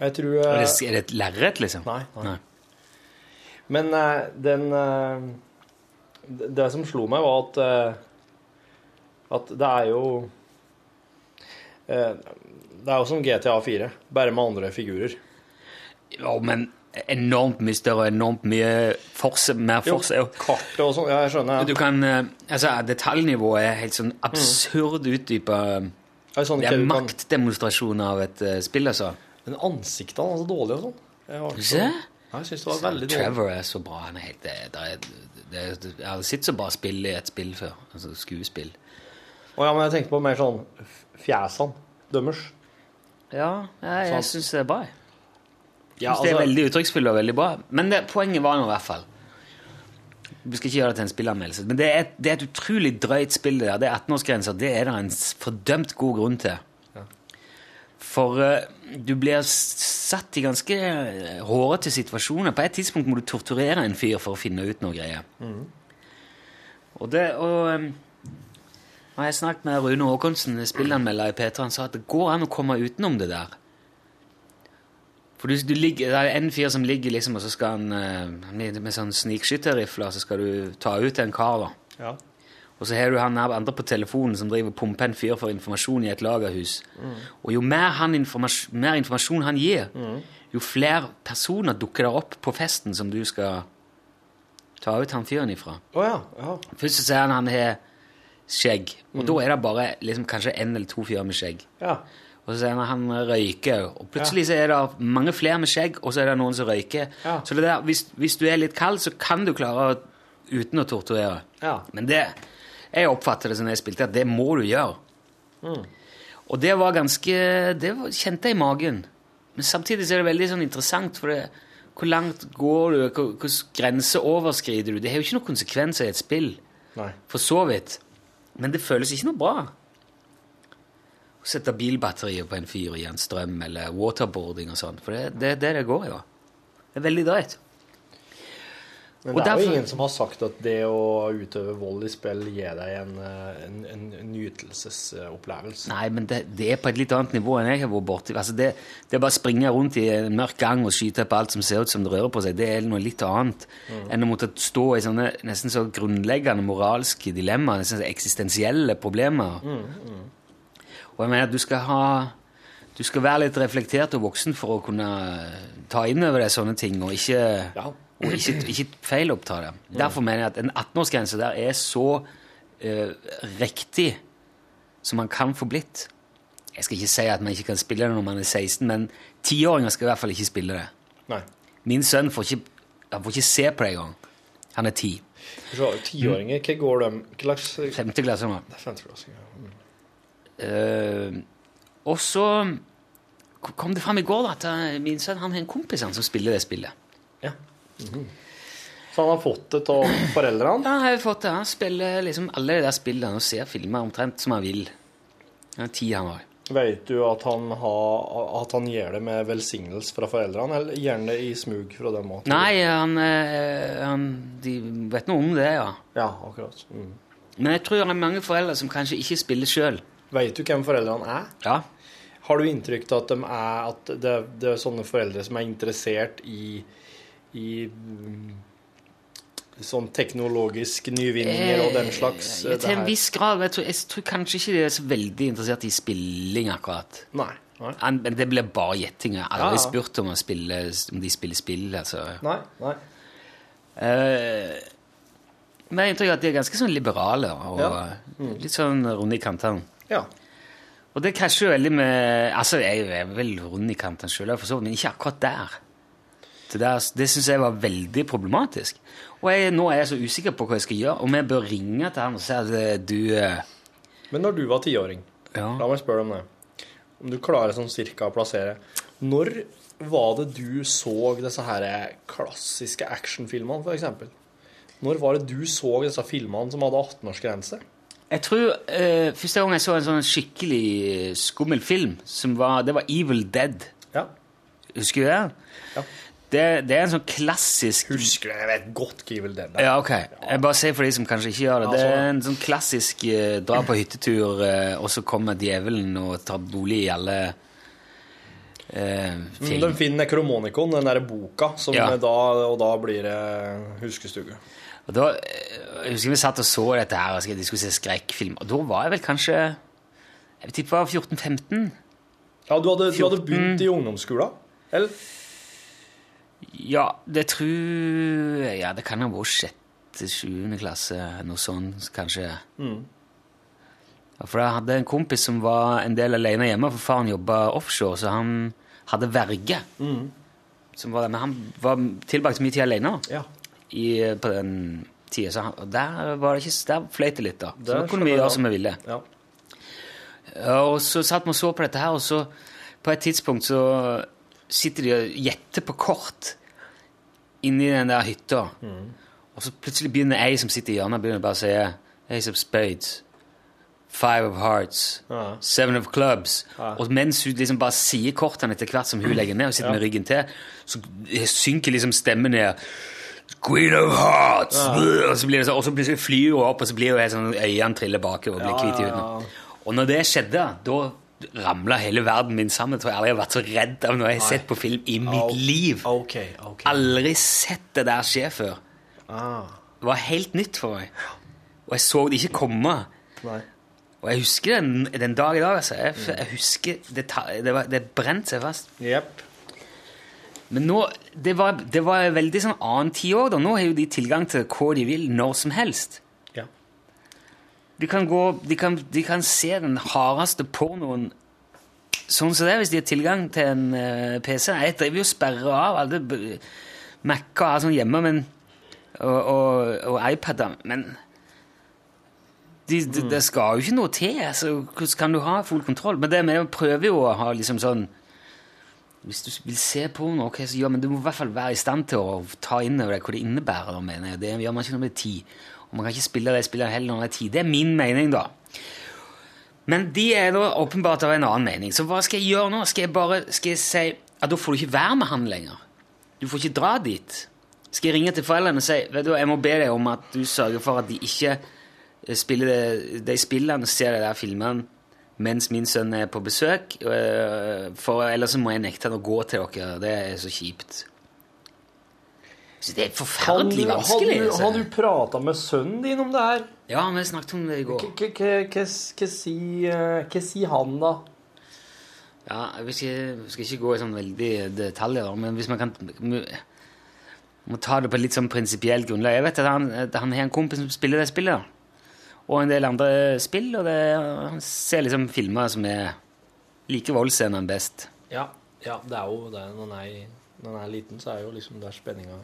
Jeg tror Er, eh, det- er det et lerret, liksom? Nei, nei. Men uh, den eh, det, som slo meg, var at eh, at det er jo eh, Det er jo som GTA 4, bare med andre figurer. Ja, men enormt mye større og enormt mye force, mer force. Jo. kartet og sånn. Ja, jeg skjønner. Du kan, eh, altså, detaljnivået er helt sånn absurd utdypa. Det sånn Det er maktdemonstrasjon av et uh, spill, altså. Men ansiktene er så dårlige og sånn. Du ser? Ja, jeg syns det var veldig dårlig. Trevor er så bra. Han er helt, det er, det, jeg har sett så bra spill i et spill før. Altså skuespill. Å ja, men jeg tenkte på mer sånn fjesene dømmers. Ja, jeg, jeg Sant. syns det er bra. Jeg Ja, synes det er altså- veldig uttrykksfullt og veldig bra. Men det, poenget var nå i hvert fall Vi skal ikke gjøre det til en spillanmeldelse, men det er, et, det er et utrolig drøyt spill. Det der. Det er 18-årsgrenser. Det er det en fordømt god grunn til. For uh, du blir satt i ganske eh, hårete situasjoner. På et tidspunkt må du torturere en fyr for å finne ut noe greier. Og det og, um, Når jeg snakket med Rune Håkonsen, spillanmelder i P3, han sa at det går an å komme utenom det der. For du, du ligger, det er en fyr som ligger liksom, og så skal han uh, med sånn snikskytterrifler, så skal du ta ut en kar, da. Ja. Og så har du han andre på telefonen som driver pumper en fyr for informasjon i et lagerhus. Og jo mer, han informas mer informasjon han gir, jo flere personer dukker der opp på festen som du skal ta ut han fyren ifra. Å ja. ja. Først så sier han han har skjegg, og da er det bare liksom, kanskje en eller to fyrer med skjegg. ja. Og så sier han han røyker, og plutselig så er det mange flere med skjegg, og så er det noen som røyker. Ja. Så det der, hvis, hvis du er litt kald, så kan du klare å, uten å torturere. Ja. Men det, jeg oppfatter det som jeg spilte, at det må du gjøre. Mm. Og det var ganske, det var, kjente jeg i magen. Men samtidig så er det veldig sånn interessant, for det, hvor langt går du, hvor, grense overskrider du? Det har jo ikke noen konsekvenser i et spill, Nei. for så vidt. Men det føles ikke noe bra. Å sette bilbatterier på en fyr og gi han strøm, eller waterboarding og sånn. For det er det, det det går i. da. Det er veldig drøyt. Men det er jo ingen som har sagt at det å utøve vold i spill gir deg en, eh, en, en nytelsesopplevelse. Nei, men det, det er på et litt annet nivå enn jeg har vært borti. Altså det, det bare å springe rundt i en mørk gang og skyte på alt som ser ut som det rører på seg, det er noe litt annet enn å måtte stå i sånne nesten så grunnleggende moralske dilemmaer, nesten så eksistensielle problemer. Og jeg mener at du skal ha Du skal være litt reflektert og voksen for å kunne ta inn over deg sånne ting, og ikke, Ja. Og ikke, ikke feiloppta det. Derfor mener jeg at en 18-årsgrense der er så eh, riktig som man kan få blitt. Jeg skal ikke si at man ikke kan spille det når man er 16, men tiåringer skal i hvert fall ikke spille det. Nei. Min sønn får ikke, han får ikke se på det engang. Han er ti. Tiåringer, hva går de slags Femte klasse nå. Femteklassinger. Mm. Eh, og så kom det fram i går at eh, min sønn han har en kompis han som spiller det spillet. Så han har fått det av foreldrene? Ja, han har fått det. Han spiller liksom alle de der spillene og ser filmer omtrent som han vil. Den tid ti, han har. Vet du at han, har, at han gjør det med velsignelse fra foreldrene, eller gjør han det i smug fra dem òg? Nei, han, eh, han De vet noe om det, ja. Ja, akkurat. Mm. Men jeg tror det er mange foreldre som kanskje ikke spiller sjøl. Vet du hvem foreldrene er? Ja. Har du inntrykk av at, de er, at det, det er sånne foreldre som er interessert i, i mm, sånn teknologisk nyvinninger og den slags Eh, Til en viss grad. Jeg tror, jeg tror kanskje ikke de er så veldig interessert i spilling, akkurat. Nei. Nei. Men det blir bare gjetting. Jeg har aldri Ja, ja. spurt om, spille, om de spiller spill. Altså. Nei. Nei. Eh, men jeg tror at de er ganske sånn liberale og Ja. litt sånn runde i kantene. Ja. Og det krasjer jo veldig med Altså, jeg er vel rund i kantene sjøl, men ikke akkurat der. Det, der, det syns jeg var veldig problematisk. Og jeg, nå er jeg så usikker på hva jeg skal gjøre, om jeg bør ringe til han og si at eh, du eh, Men når du var tiåring, Ja. la meg spørre om det. Om du klarer sånn cirka å plassere Når var det du så disse her klassiske actionfilmene, f.eks.? Når var det du så disse filmene som hadde 18-årsgrense? Jeg tror eh, Første gang jeg så en sånn skikkelig skummel film, som var, det var Evil Dead. Ja. Husker du det? Ja. Det, det er en sånn klassisk Husker det, Jeg vet godt hva jeg vil er. Ja, ok. Jeg bare sier for de som kanskje ikke gjør det. Det er en sånn klassisk eh, dra på hyttetur, eh, og så kommer djevelen og tar bolig i alle eh, Mm, film. De finner Necromonicon, den der boka, som Ja. da, og da blir det huskestue. Og da, eh, jeg husker vi satt og så dette her, og de skulle se skrekkfilm. Og da var jeg vel kanskje Jeg vet ikke, var 14-15? Ja, du hadde, du hadde begynt i ungdomsskolen? Eller? Ja, det tror jeg Ja, det kan ha vært sjette-sjuende klasse, noe sånt, kanskje. Mm. for jeg hadde en kompis som var en del alene hjemme, for faren jobba offshore, så han hadde verge. Som var, men han var tilbake mye tid alene Ja. i, på den tida. Så han, og der, var det ikke, der fløyt det litt, da. Så Der da kunne vi gjøre som vi ville. ja. Ja, Og så satt vi og så på dette her, og så på et tidspunkt så sitter de og gjetter på kort inni den der hytta. Og så plutselig begynner ei som sitter i hjørnet, begynner bare å si Ace of spades, five of hearts, Ja. seven of clubs. Ja. Og mens hun liksom bare sier kortene etter hvert som hun legger ned og sitter med ryggen til, så synker liksom stemmen ned. Queen of Hearts! Og så blir det sånn, og så plutselig flyr hun opp, og så blir hun helt sånn, øynene triller bakover og blir Ja, hvit i ja, huden. Og når det skjedde, da ramla hele verden min sammen. Jeg tror jeg aldri har vært så redd av noe jeg har sett på film i mitt liv. Okay, okay. Aldri sett det der skje før. Ah, Det var helt nytt for meg. Og jeg så det ikke komme. nei. Og jeg husker den, den dag i dag. Altså. Jeg, jeg husker Det, det, var, det brente seg fast. Yep. Men nå, det var, det var veldig sånn annen tid òg. Nå har jo de tilgang til hva de vil, når som helst. Ja. De kan, gå, de, kan, de kan se den hardeste pornoen sånn som det, hvis de har tilgang til en uh, PC. Jeg driver jo og sperrer av alle Mac-er og hjemme men, og, og, og iPader, men de, de, det skal jo ikke noe til. Så hvordan kan du ha full kontroll? Men det vi prøver jo å ha liksom sånn Hvis du vil se porno, ok, så gjør men du må i hvert fall være i stand til å ta inn over deg hva det innebærer. mener jeg. Det gjør man ikke når man er tid. Man kan ikke spille det spillet heller når det er tid. Det er min mening, da. Men de er da åpenbart av en annen mening. Så hva skal jeg gjøre nå? Skal jeg bare skal jeg si at da får du ikke være med han lenger? Du får ikke dra dit? Skal jeg ringe til foreldrene og si vet du, jeg må be deg om at du sørger for at de ikke eh, spiller det, de spillene og ser de der filmene mens min sønn er på besøk, øh, for ellers må jeg nekte han å gå til dere. Det er så kjipt. Så det er forferdelig vanskelig. Har du, altså. har du prata med sønnen din om det her? Ja, vi snakket om det i går. Hva- hva- hva- Hva si- eh, sier han, da? Ja, jeg skal, skal ikke gå i sånn veldig detaljer, men hvis man kan må, ta det på litt sånn prinsipielt grunnlag. Jeg vet at han, at han har en kompis som spiller det spillet, og en del andre spill, og det, han ser liksom filmer som er like voldsscenene best. Ja, ja, det er jo det. Når han er, når han er liten, så er jo liksom der spenninga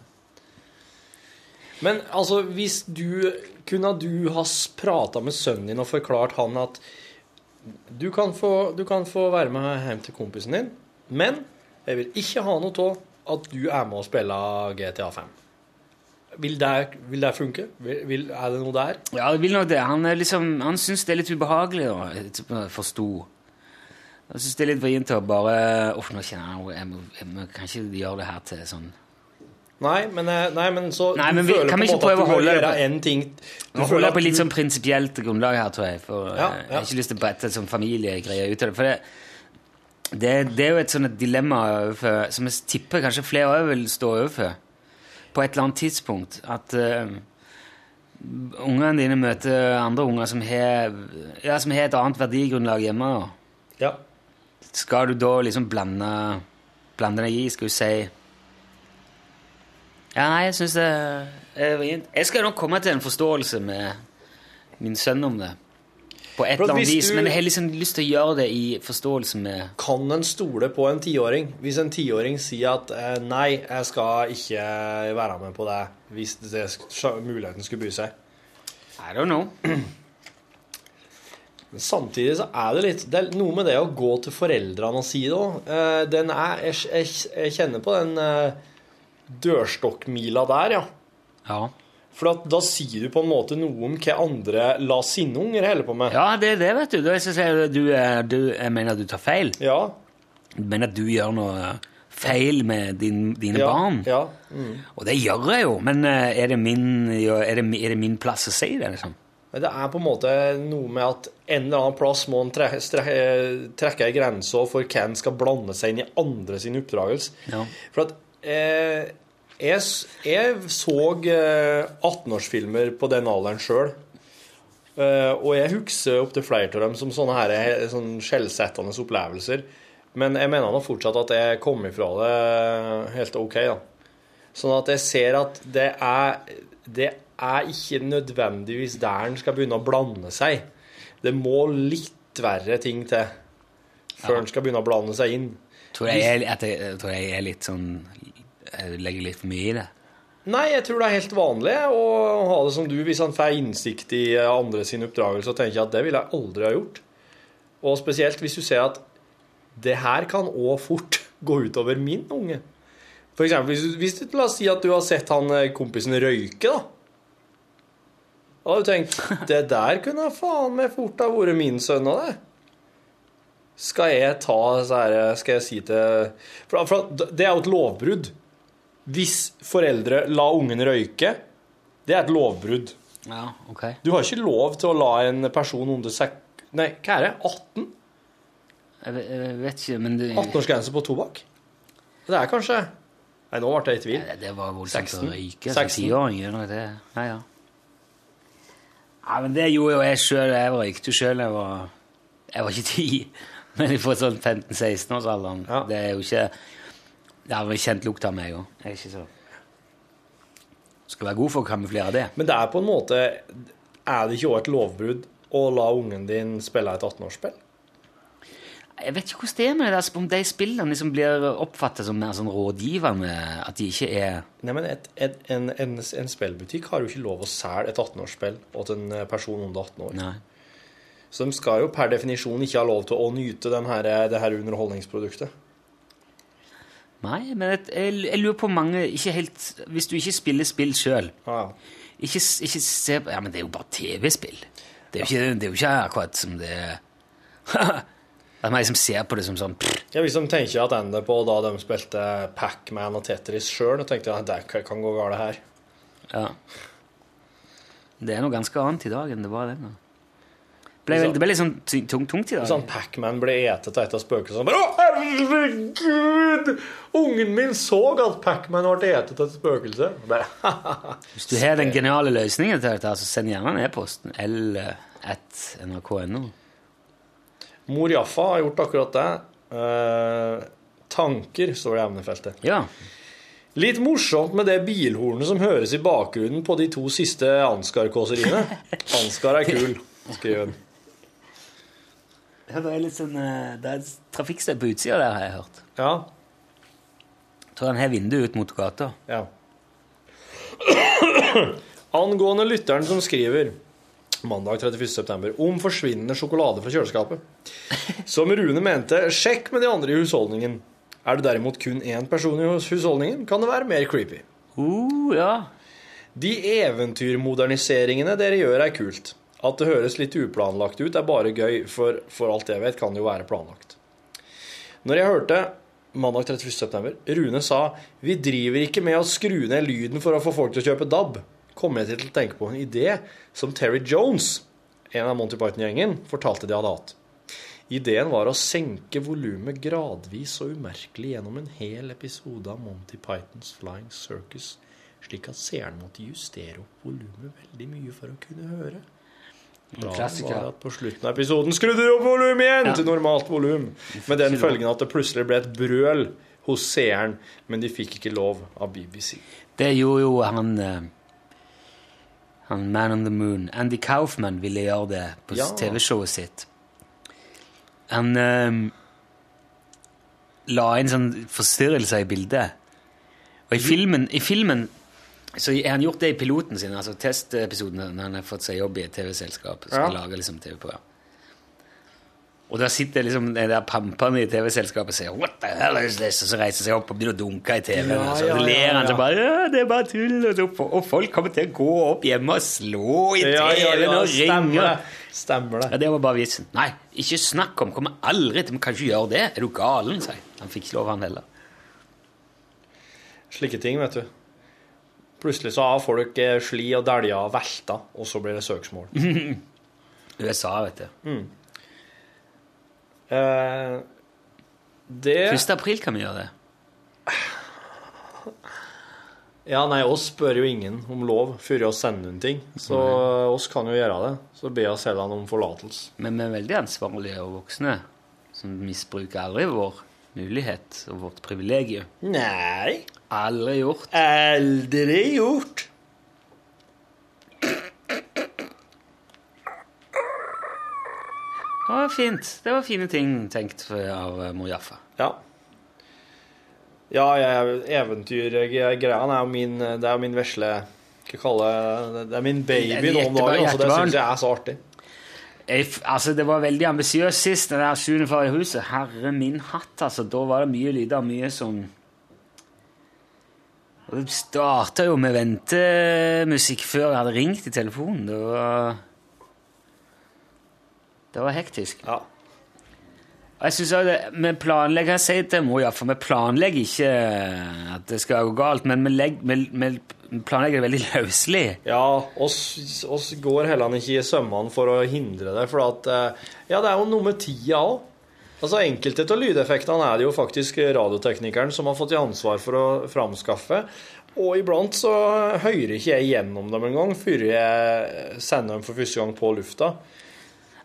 Men altså, hvis du Kunne du ha prata med sønnen din og forklart han at du kan, få, du kan få være med hjem til kompisen din, men jeg vil ikke ha noe av at du er med og spiller GTA 5. Vil det, vil det funke? Vil, vil, er det noe der? Ja, det vil nok det. Han, liksom, han syns det er litt ubehagelig, å forstå. Jeg syns det er litt vrient å bare Uff, nå kjenner jeg må, Kan ikke gjøre det her til sånn Nei, men, eh, nei, men så Nei, du men vi- føler kan på en måte at du må gjøre en ting Du holder på litt sånn prinsipielt grunnlag her, tror jeg. For Ja, ja. Jeg har ikke lyst til å brette et sånn familiegreier ut av det. For det, det, det er jo et sånt dilemma overfor, som jeg tipper kanskje flere òg vil stå overfor på et eller annet tidspunkt. At uh, ungene dine møter andre unger som har, ja, som har et annet verdigrunnlag hjemme. Ja. Skal du da liksom blande, blande deg i? Skal du si Ja, nei, jeg syns det er. Jeg skal nok komme til en forståelse med min sønn om det. På et eller annet vis. Men jeg har liksom lyst til å gjøre det i forståelse med Kan en stole på en tiåring? Hvis en tiåring sier at eh, 'nei, jeg skal ikke være med på det', hvis det, muligheten skulle by seg. I don't know. Men samtidig så er det litt Det er noe med det å gå til foreldrene og si det òg. Er jeg, jeg, jeg kjenner på den eh, dørstokkmila der, ja. Ja, For da sier du på en måte noe om hva andre la sine unger holde på med. ja det er det, vet du. Da jeg sier du, er- du, jeg mener at du tar feil. Ja. Du mener at du gjør noe feil med din, dine ja, barn. Ja. Mm. Og det gjør jeg jo, men eh, er det min, er det, er det min plass å si det? liksom? Det er på en måte noe med at en eller annen plass må en tre, trekke ei grense for hva en skal blande seg inn i andre sin oppdragelse. Ja. For at eh, jeg, jeg så eh, 18-årsfilmer på den alderen sjøl. Eh, og jeg husker opptil flere av dem som sånne, her, eh, sånn skjellsettende opplevelser. Men jeg mener nå fortsatt at jeg kom ifra det helt OK, da. Sånn at jeg ser at det er Det er ikke nødvendigvis der en skal begynne å blande seg. Det må litt verre ting til før en skal begynne å blande seg inn. Tror jeg, jeg, jeg tror jeg er litt sånn legger litt for mye i det. Nei, jeg tror det er helt vanlig å ha det som du. Hvis han får innsikt i andre sin oppdragelse, tenker jeg at det ville jeg aldri ha gjort. Og spesielt hvis du ser at det her kan òg fort gå utover min unge. For eksempel, hvis, du- hvis du, la oss si at du har sett han eh, kompisen røyke, da. Da har du tenkt Det der kunne faen meg fort ha vært min sønn av det. Skal jeg ta så her, Skal jeg si til For, for det er jo et lovbrudd. Hvis foreldre la ungen røyke, det er et lovbrudd. Ja, ok. Du har ikke lov til å la en person under sek... Nei, hva er det? 18? Jeg, vet- jeg vet ikke, men du 18-årsgrense på tobakk? Det er kanskje Nei, nå ble jeg i tvil. det, det var voldsomt 16. å røyke 16. tiåring. gjør noe det. Ja, ja. ja, men det gjorde jo jeg sjøl. Jeg røykte sjøl. Jeg var Jeg var ikke ti, men jeg får sånn 15-16-årsalderen. Ja. Det er jo ikke Det har vel kjent lukta av meg òg. Jeg er ikke så Skal være god for å kamuflere det. Men det er på en måte Er det ikke òg et lovbrudd å la ungen din spille et 18-årsspill? Jeg vet ikke hvordan det er med det, der, om de spillene liksom blir oppfattet som mer sånn rådgivende, at de ikke er Nei, men et, et, en, en, en spillbutikk har jo ikke lov å selge et 18-årsspill til en person under 18 år. Nei. Så de skal jo per definisjon ikke ha lov til å nyte den her, det her underholdningsproduktet. Nei, men jeg, jeg, jeg lurer på mange ikke helt, Hvis du ikke spiller spill sjøl, Ja, ikke, ikke se på Ja, men det er jo bare TV-spill. Det, ikke- det er jo ikke akkurat som det At Det er meg som ser på det som sånn pff, Ja, Hvis de tenker at ender på da de spilte Pac-Man og Tetris sjøl, tenkte jeg at det kan gå galt her. Ja. Det er noe ganske annet i dag enn det var den gang. Det ble, vel- det ble litt sånn tungt, tungt i dag. Sånn Pacman ble etet av et av spøkelsene Å, herregud! Ungen min så at Pac-Man ble etet av et spøkelse. Hvis du har den geniale løsningen til dette, så send gjerne en e-post. L1nrk.no. Mor Jaffa har gjort akkurat det. Eh, tanker, står det i emnefeltet. Ja. Litt morsomt med det bilhornet som høres i bakgrunnen på de to siste Ansgar-kåseriene. Ansgar er kul, skriver han. Det er litt sånn eh, Det er trafikkstøy på utsida der, har jeg hørt. Ja, Jeg tror han har vindu ut mot gata. ja. Angående lytteren som skriver mandag 31. september om forsvinnende sjokolade fra kjøleskapet. Som Rune mente, sjekk med de andre i husholdningen. Er det derimot kun én person i husholdningen, kan det være mer creepy. Uh, ja. De eventyrmoderniseringene dere gjør, er kult. At det høres litt uplanlagt ut, er bare gøy, for for alt jeg vet, kan jo være planlagt. Når jeg hørte mandag 31. september, Rune sa vi driver ikke med å skru ned lyden for å få folk til å kjøpe DAB, kom jeg til å tenke på en idé som Terry Jones, en av Monty Python-gjengen, fortalte de hadde hatt. Ideen var å senke volumet gradvis og umerkelig gjennom en hel episode av Monty Pythons Flying Circus, slik at seeren måtte justere opp volumet veldig mye for å kunne høre. Klassiker. at på slutten av episoden skrudde de opp volumet igjen Ja. til normalt volum, med den følgen at det plutselig ble et brøl hos seeren, men de fikk ikke lov av BBC. Det gjorde jo han eh, Han Man on the Moon. Andy Kaufman ville gjøre det på Ja. TV-showet sitt. Han um, la inn sånn forstyrrelser i bildet. Og i filmen, i filmen så har han gjort det i piloten sin, altså testepisoden når han har fått seg jobb i et TV-selskap. og Skal Ja. lage liksom TV-program. Og da sitter liksom de der pampene i TV-selskapet og sier 'What the hell is this?' Og så reiser seg opp og begynner å dunke i TV-en. Ja, og så ja, ler han så bare ja, 'Det er bare tull'. Og, så, og folk kommer til å gå opp hjemme og slå i Ja, ja, TV-en ja, og stemmer ringe. det. Stemmer Ja, det. det var bare vitsen. Nei, ikke snakk om. Kommer aldri til Vi kan ikke gjøre det. Er du galen? sa jeg. Han fikk ikke lov, han heller. Slike ting, vet du. Plutselig så har folk eh, sli og dælja og velta, og så blir det søksmål. USA, vet du. Eh, det 1. april kan vi gjøre det. Ja, nei, oss spør jo ingen om lov før vi sender noen ting. Så oss kan jo gjøre det. Så be oss heller om forlatelse. Men vi er veldig ansvarlige og voksne, som misbruker aldri vår mulighet og vårt privilegium. Nei, Aldri gjort. aldri gjort. Det var fint. Det var fine ting tenkt av eh, mor Jaffa. Ja. Ja, jeg, eventyrgreia er jo min Det er jo min vesle Hva kalle det Det er min baby nå om dagen, så det syns jeg er så artig. Jeg, altså, det var veldig ambisiøst sist, den der sjuende far i huset. Herre min hatt, altså. Da var det mye lyder, mye sånn Og Det starta jo med ventemusikk før jeg hadde ringt i telefonen. Det var Det var hektisk. Ja. Og Jeg synes også det, Vi planlegger jeg sier til mor, ja, for vi planlegger ikke at det skal gå galt, men vi, legger, vi, vi planlegger det veldig løselig. Ja, oss, oss går heller ikke i sømmene for å hindre det, for at eh, Ja, det er jo noe med tida òg. Altså, enkelte av lydeffektene er det jo faktisk radioteknikeren som har fått i ansvar for å framskaffe. Og iblant så hører ikke jeg gjennom dem engang før jeg sender dem for første gang på lufta.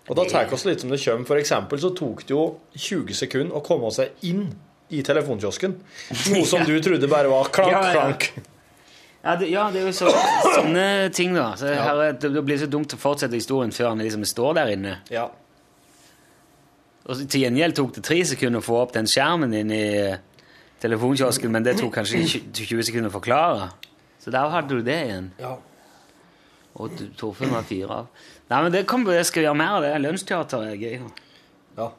Og da tar vi oss litt som det kommer. For eksempel så tok det jo 20 sekunder å komme seg inn i telefonkiosken. Noe som du trodde bare var klank, Ja, ja. klank. Ja, det, ja, det er jo så, sånne ting, da. Så her, er- det, det blir så dumt å fortsette historien før han liksom står der inne. Ja. Og til gjengjeld tok det tre sekunder å få opp den skjermen inn i telefonkiosken, men det tok kanskje 20 20 sekunder å forklare. Så der hadde du det igjen. ja. Og Torfinn var fire av. Nei, men det, kommer, jeg skal vi gjøre mer av det. Lønnsteater er gøy. ja.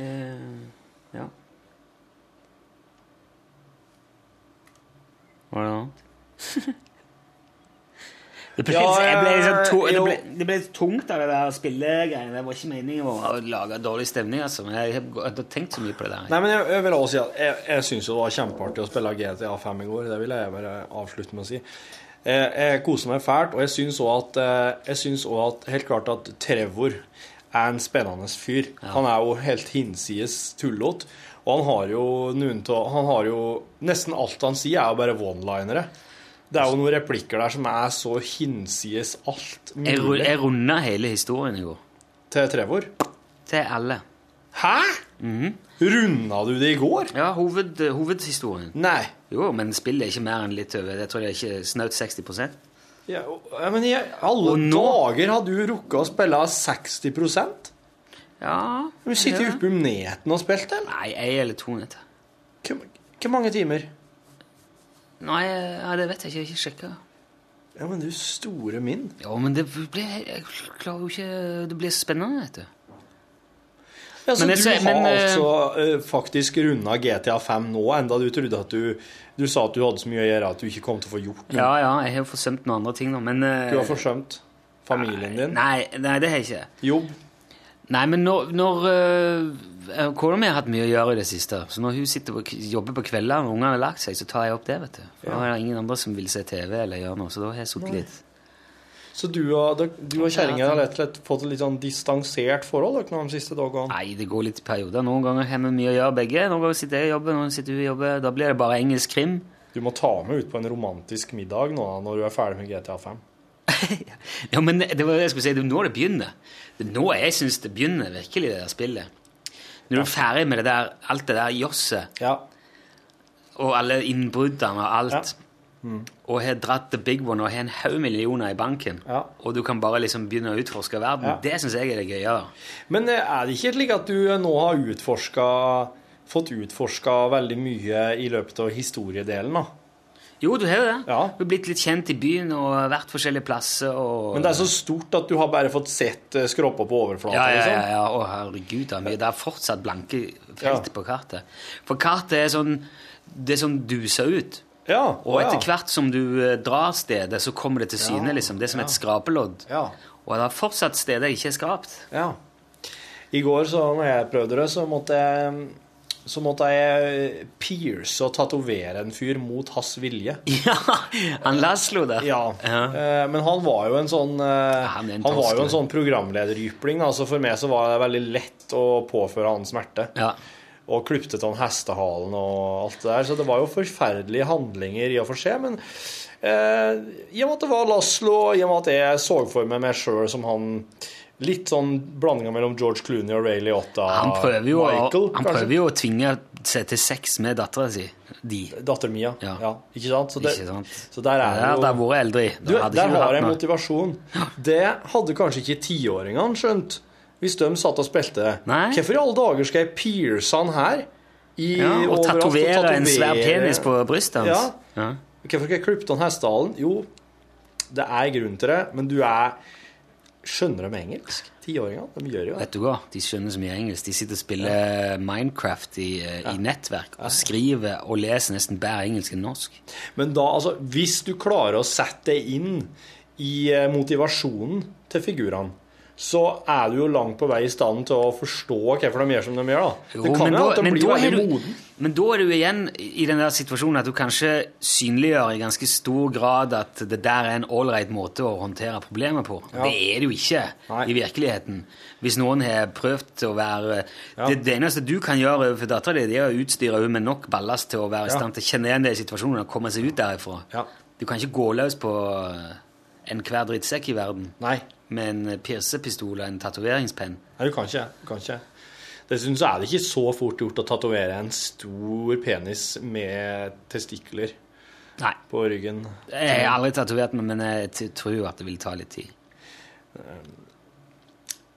Eh, ja. Var det noe annet? Det ble, Ja, ble liksom to, det, ble, det ble tungt av det der spillegreiene. Det var ikke meningen å lage dårlig stemning. Altså. Men jeg, hadde jeg har tenkt så mye på det der. Nei, men jeg, jeg vil også si at jeg, jeg syns det var kjempeartig å spille GTA 5 i går. Det vil jeg bare avslutte med å si. Jeg, jeg koser meg fælt, og jeg syns òg at, eh, at helt klart at Trevor er en spennende fyr. Han er jo helt hinsides tullete. Og han har jo noen Han har jo Nesten alt han sier, er jo bare one-linere. Det er jo noen replikker der som er så hinsides alt Jeg, mulig jeg runda hele historien i går. til Trevor. Til alle. Hæ? Runda du det i går? Ja, hoved, hovedhistorien. Nei. Jo, men spillet er ikke mer enn litt over Jeg tror det er ikke snaut 60 Ja, ja, men i alle nå- dager har du rukket å spille 60% Ja. Du sitter ja. jo oppe om neten og spilt, eller? Nei, ei eller to netter. Hvor mange timer? Nei, ja, det vet jeg ikke. Jeg har ikke sjekka. Ja, men du store min. Ja, men det blir Jeg klarer jo ikke Det blir spennende, vet du. Ja, Men du har men, eh, altså eh, faktisk runda GTA 5 nå, enda du trodde at du Du sa at du hadde så mye å gjøre at du ikke kom til å få gjort noe. Ja, ja, jeg har forsømt noen andre ting nå, men eh, Du har forsømt familien din. Nei, nei, det har jeg ikke. Jobb. Nei, men når, når uh, Kona mi har hatt mye å gjøre i det siste. Så når hun sitter og jobber på kveldene og ungene har lagt seg, så tar jeg opp det. vet du. For Da er det ingen andre som vil se TV eller gjøre noe, så da har jeg sittet litt. Så du og, du og kjerringa har lett lett fått et litt sånn distansert forhold dere, de siste dagene? Nei, det går litt i perioder. Noen ganger har vi mye å gjøre begge. Noen ganger sitter jeg og jobber, noen sitter hun og jobber. Da blir det bare engelsk krim. Du må ta med ut på en romantisk middag nå da, når du er ferdig med GTA 5. Ja, men det var det jeg skulle si. Det er nå det begynner. Det er nå jeg syns det begynner, virkelig, det der spillet. Når du er ferdig med det der, alt det der josset, Ja. og alle innbruddene og alt, Ja. Og har dratt the big one og har en haug millioner i banken, Ja. og du kan bare liksom begynne å utforske verden, Ja. det syns jeg er det gøyere. Men eh, er det ikke slik at du eh, nå har utforska fått utforska veldig mye i løpet av historiedelen, da? Jo, du har jo det. Ja. Du har blitt litt kjent i byen og vært forskjellige plasser. Og... Men det er så stort at du har bare fått sett eh, skroppa på overflata, Ja, ja, ja. liksom? ja. Å, herregud, er. Det er fortsatt blanke felt Ja. på kartet. For kartet er sånn Det sånn duser ut. Ja, Og etter hvert som du eh, drar stedet, så kommer det til syne. Ja, liksom. Det er som ja. et skrapelodd. Ja. Og det er fortsatt steder ikke er skrapt. ja. I går, så når jeg prøvde det, så måtte jeg så måtte jeg pierce og tatovere en fyr mot hans vilje. Ja, han Laslo det. Ja. Eh, Men han var jo en sånn eh, han var jo en sånn programlederjypling, da, så for meg så var det veldig lett å påføre han smerte. Ja. Og klipte av hestehalen og alt det der. Så det var jo forferdelige handlinger i og for seg, men eh, i og med at det var Laslo, i og med at jeg så for meg meg sjøl som han Litt sånn blandinga mellom George Clooney og Ray Liotta. Han prøver jo, Michael, å, han prøver jo å tvinge seg til sex med dattera si. De. Datteren min, ja. Ja. Ikke sant? Så, det, Ikke sant? så der er det jo der har jeg motivasjon. Det hadde kanskje ikke tiåringene skjønt, hvis de satt og spilte. Nei. Hvorfor i alle dager skal jeg pierce han her? I, Ja, og tatovere en svær penis på brystet hans. Ja. Ja. Hvorfor skal jeg klippe av hestehalen? Jo, det er grunn til det, men du er Skjønner de engelsk? Tiåringene? De gjør jo det. Vet du hva? De skjønner så mye engelsk. De sitter og spiller Minecraft i, ja. i nettverk og skriver og leser nesten bedre engelsk enn norsk. Men da, altså, hvis du klarer å sette deg inn i eh, motivasjonen til figurene, så er du jo langt på vei i stand til å forstå hvorfor de gjør som de gjør. da. Jo, det kan jo at de blir veldig du- moden. Men da er du igjen i den der situasjonen at du kanskje synliggjør i ganske stor grad at det der er en ålreit måte å håndtere problemet på. Det er det jo ikke Nei. i virkeligheten. Hvis noen har prøvd å være det, det eneste du kan gjøre overfor dattera di, er å utstyre henne med nok ballast til å være i Ja. stand til å kjenne igjen det i situasjonen og komme seg ut derifra. Ja. Du kan ikke gå løs på enhver drittsekk i verden Nei. med en pirsepistol og en tatoveringspenn. Nei, du kan ikke. Du kan ikke. Dessuten så er det ikke så fort gjort å tatovere en stor penis med testikler Nei. på ryggen. Jeg har aldri tatovert meg, men jeg tror at det vil ta litt tid.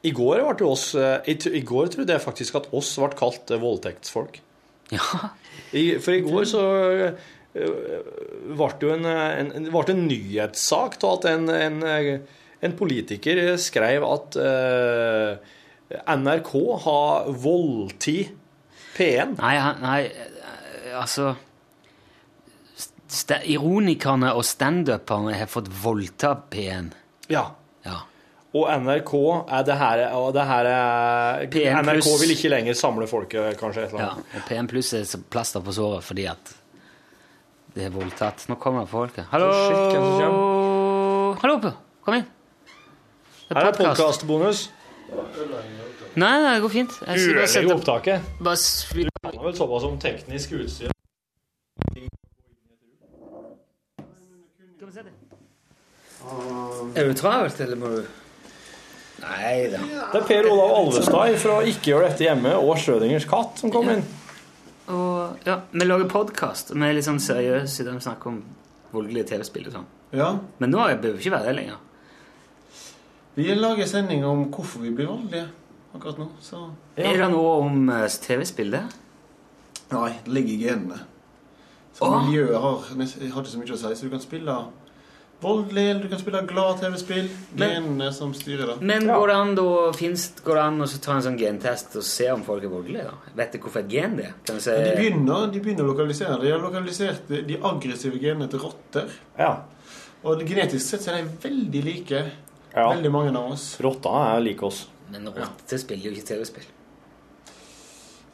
I går ble det oss eh, I, i går trodde jeg faktisk at oss ble kalt eh, voldtektsfolk. Ja, I, for i går så ble det jo en, en, en, en nyhetssak til at en, en, en politiker skrev at eh, NRK har voldtatt P1. Nei, nei eh, altså Ironikerne og standuperne har fått voldta P1. Ja. Ja. Og NRK er det her, og det her er, NRK vil ikke lenger samle folket, kanskje? et eller ja. Og P1 pluss er plaster på såret fordi at det er voldtatt. Nå kommer folket. Hallo! Hallo, Oppe. Kom inn. Det Her er podcast. podkastbonus. Nei, nei, det går fint. Jeg skal bare sette opptaket. bare flyt- har vel såpass om teknisk utstyr. Er du travelt, eller må du Nei da. Det er Per Olav Alvestad fra Ikke gjør dette hjemme og Schrødingers katt som kom inn. Og, ja, vi lager podkast, vi er litt sånn seriøse i det vi snakker om voldelige TV-spill og sånn. Ja. Men nå behøver vi ikke være det lenger. Vi lager sending om hvorfor vi blir voldelige akkurat nå. Så Er det noe om eh, TV-spill det? Nei, det ligger i genene. Så miljøet har, har ikke så mye å si. Så du kan spille voldelig, du kan spille glad TV-spill. Genene som styrer det. Men går det an da, finnes, går det an å ta en sånn gentest og se om folk er voldelige? da? Vet du hvorfor et gen det er? Kan du si De begynner, de begynner å lokalisere. De har lokalisert de aggressive genene til rotter. Ja. Og genetisk sett så er de veldig like Ja. veldig mange av oss. Rotta er like oss. Men rotter spiller jo ikke TV-spill.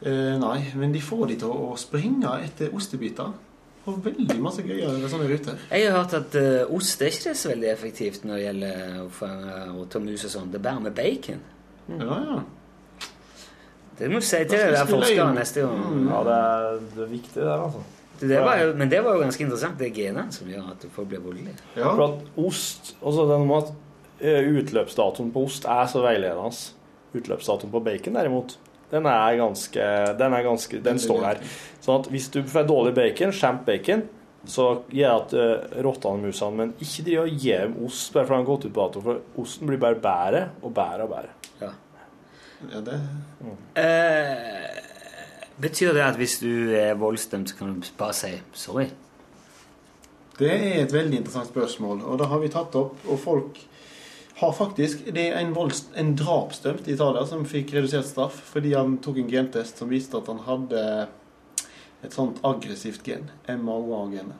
Eh, nei, men de får de til å springe etter ostebiter. Og veldig masse gøyere sånne ruter. Jeg har hørt at uh, ost er ikke så veldig effektivt når det gjelder å fange rotter og mus og sånn. Det er bare med bacon. Ja, ja. Det må du si til jeg spille neste gang. Ja, det er, det er viktig, det der, altså. Det var jo, men det var jo ganske interessant. Det er genene som gjør at folk blir voldelige. ja. For at ost altså den med at eh, utløpsdatoen på ost er så veiledende. Utløpsdatoen på bacon, derimot, den er ganske Den, er ganske, den står der. Sånn at hvis du får dårlig bacon, skjemt bacon, så gjør at uh, rottene og musene Men ikke driv og gi dem ost bare fordi den har gått ut på dato, for osten blir bare bedre og bedre og bedre. Ja. ja det, Eh, betyr det at hvis du er voldsdømt, så kan du bare si sorry? det er et veldig interessant spørsmål, og det har vi tatt opp. Og folk har faktisk Det er en, volds, en drapsdømt i Italia som fikk redusert straff fordi han tok en gentest som viste at han hadde et sånt aggressivt gen. MAOA-genet.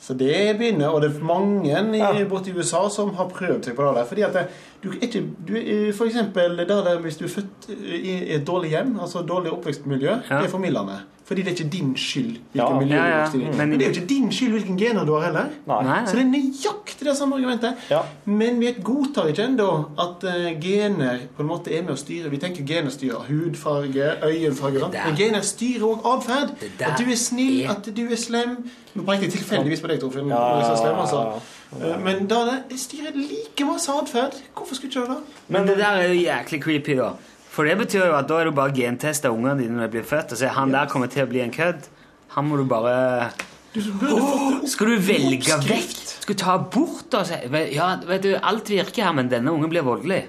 Så det begynner, og det er mange i, Ja. borti USA som har prøvd seg på det der. Fordi at det, du, er ikke, du er, For eksempel der hvis du er født i et dårlig hjem, altså dårlig oppvekstmiljø, Ja. det er formildende. Fordi det er ikke din skyld hvilket Ja. miljø Ja, ja. inn i. Men- Men det er jo ikke din skyld hvilken gener du har heller. Nei. Nei, Så det er nøyaktig det samme argumentet. Ja. Men vi godtar ikke ennå at uh, gener på en måte er med å styre. Vi tenker gener styrer hudfarge, øyenfarge. Men gener styrer òg atferd. At du er snill, at du er slem. Nå pekte jeg tilfeldigvis på deg, Torfinn. Ja, ja, ja, ja, altså. Eh, Men da det styrer like masse atferd. Hvorfor skulle ikke det da? Men det der er jo jæklig creepy, da. For det betyr jo at da er du bare gentesta ungene dine når de blir født, og så er han der kommer til å bli en kødd. Han må du bare Du burde Skal du velge vekk? Skal du ta bort og si Ja, vet du, alt virker her, men denne ungen blir voldelig.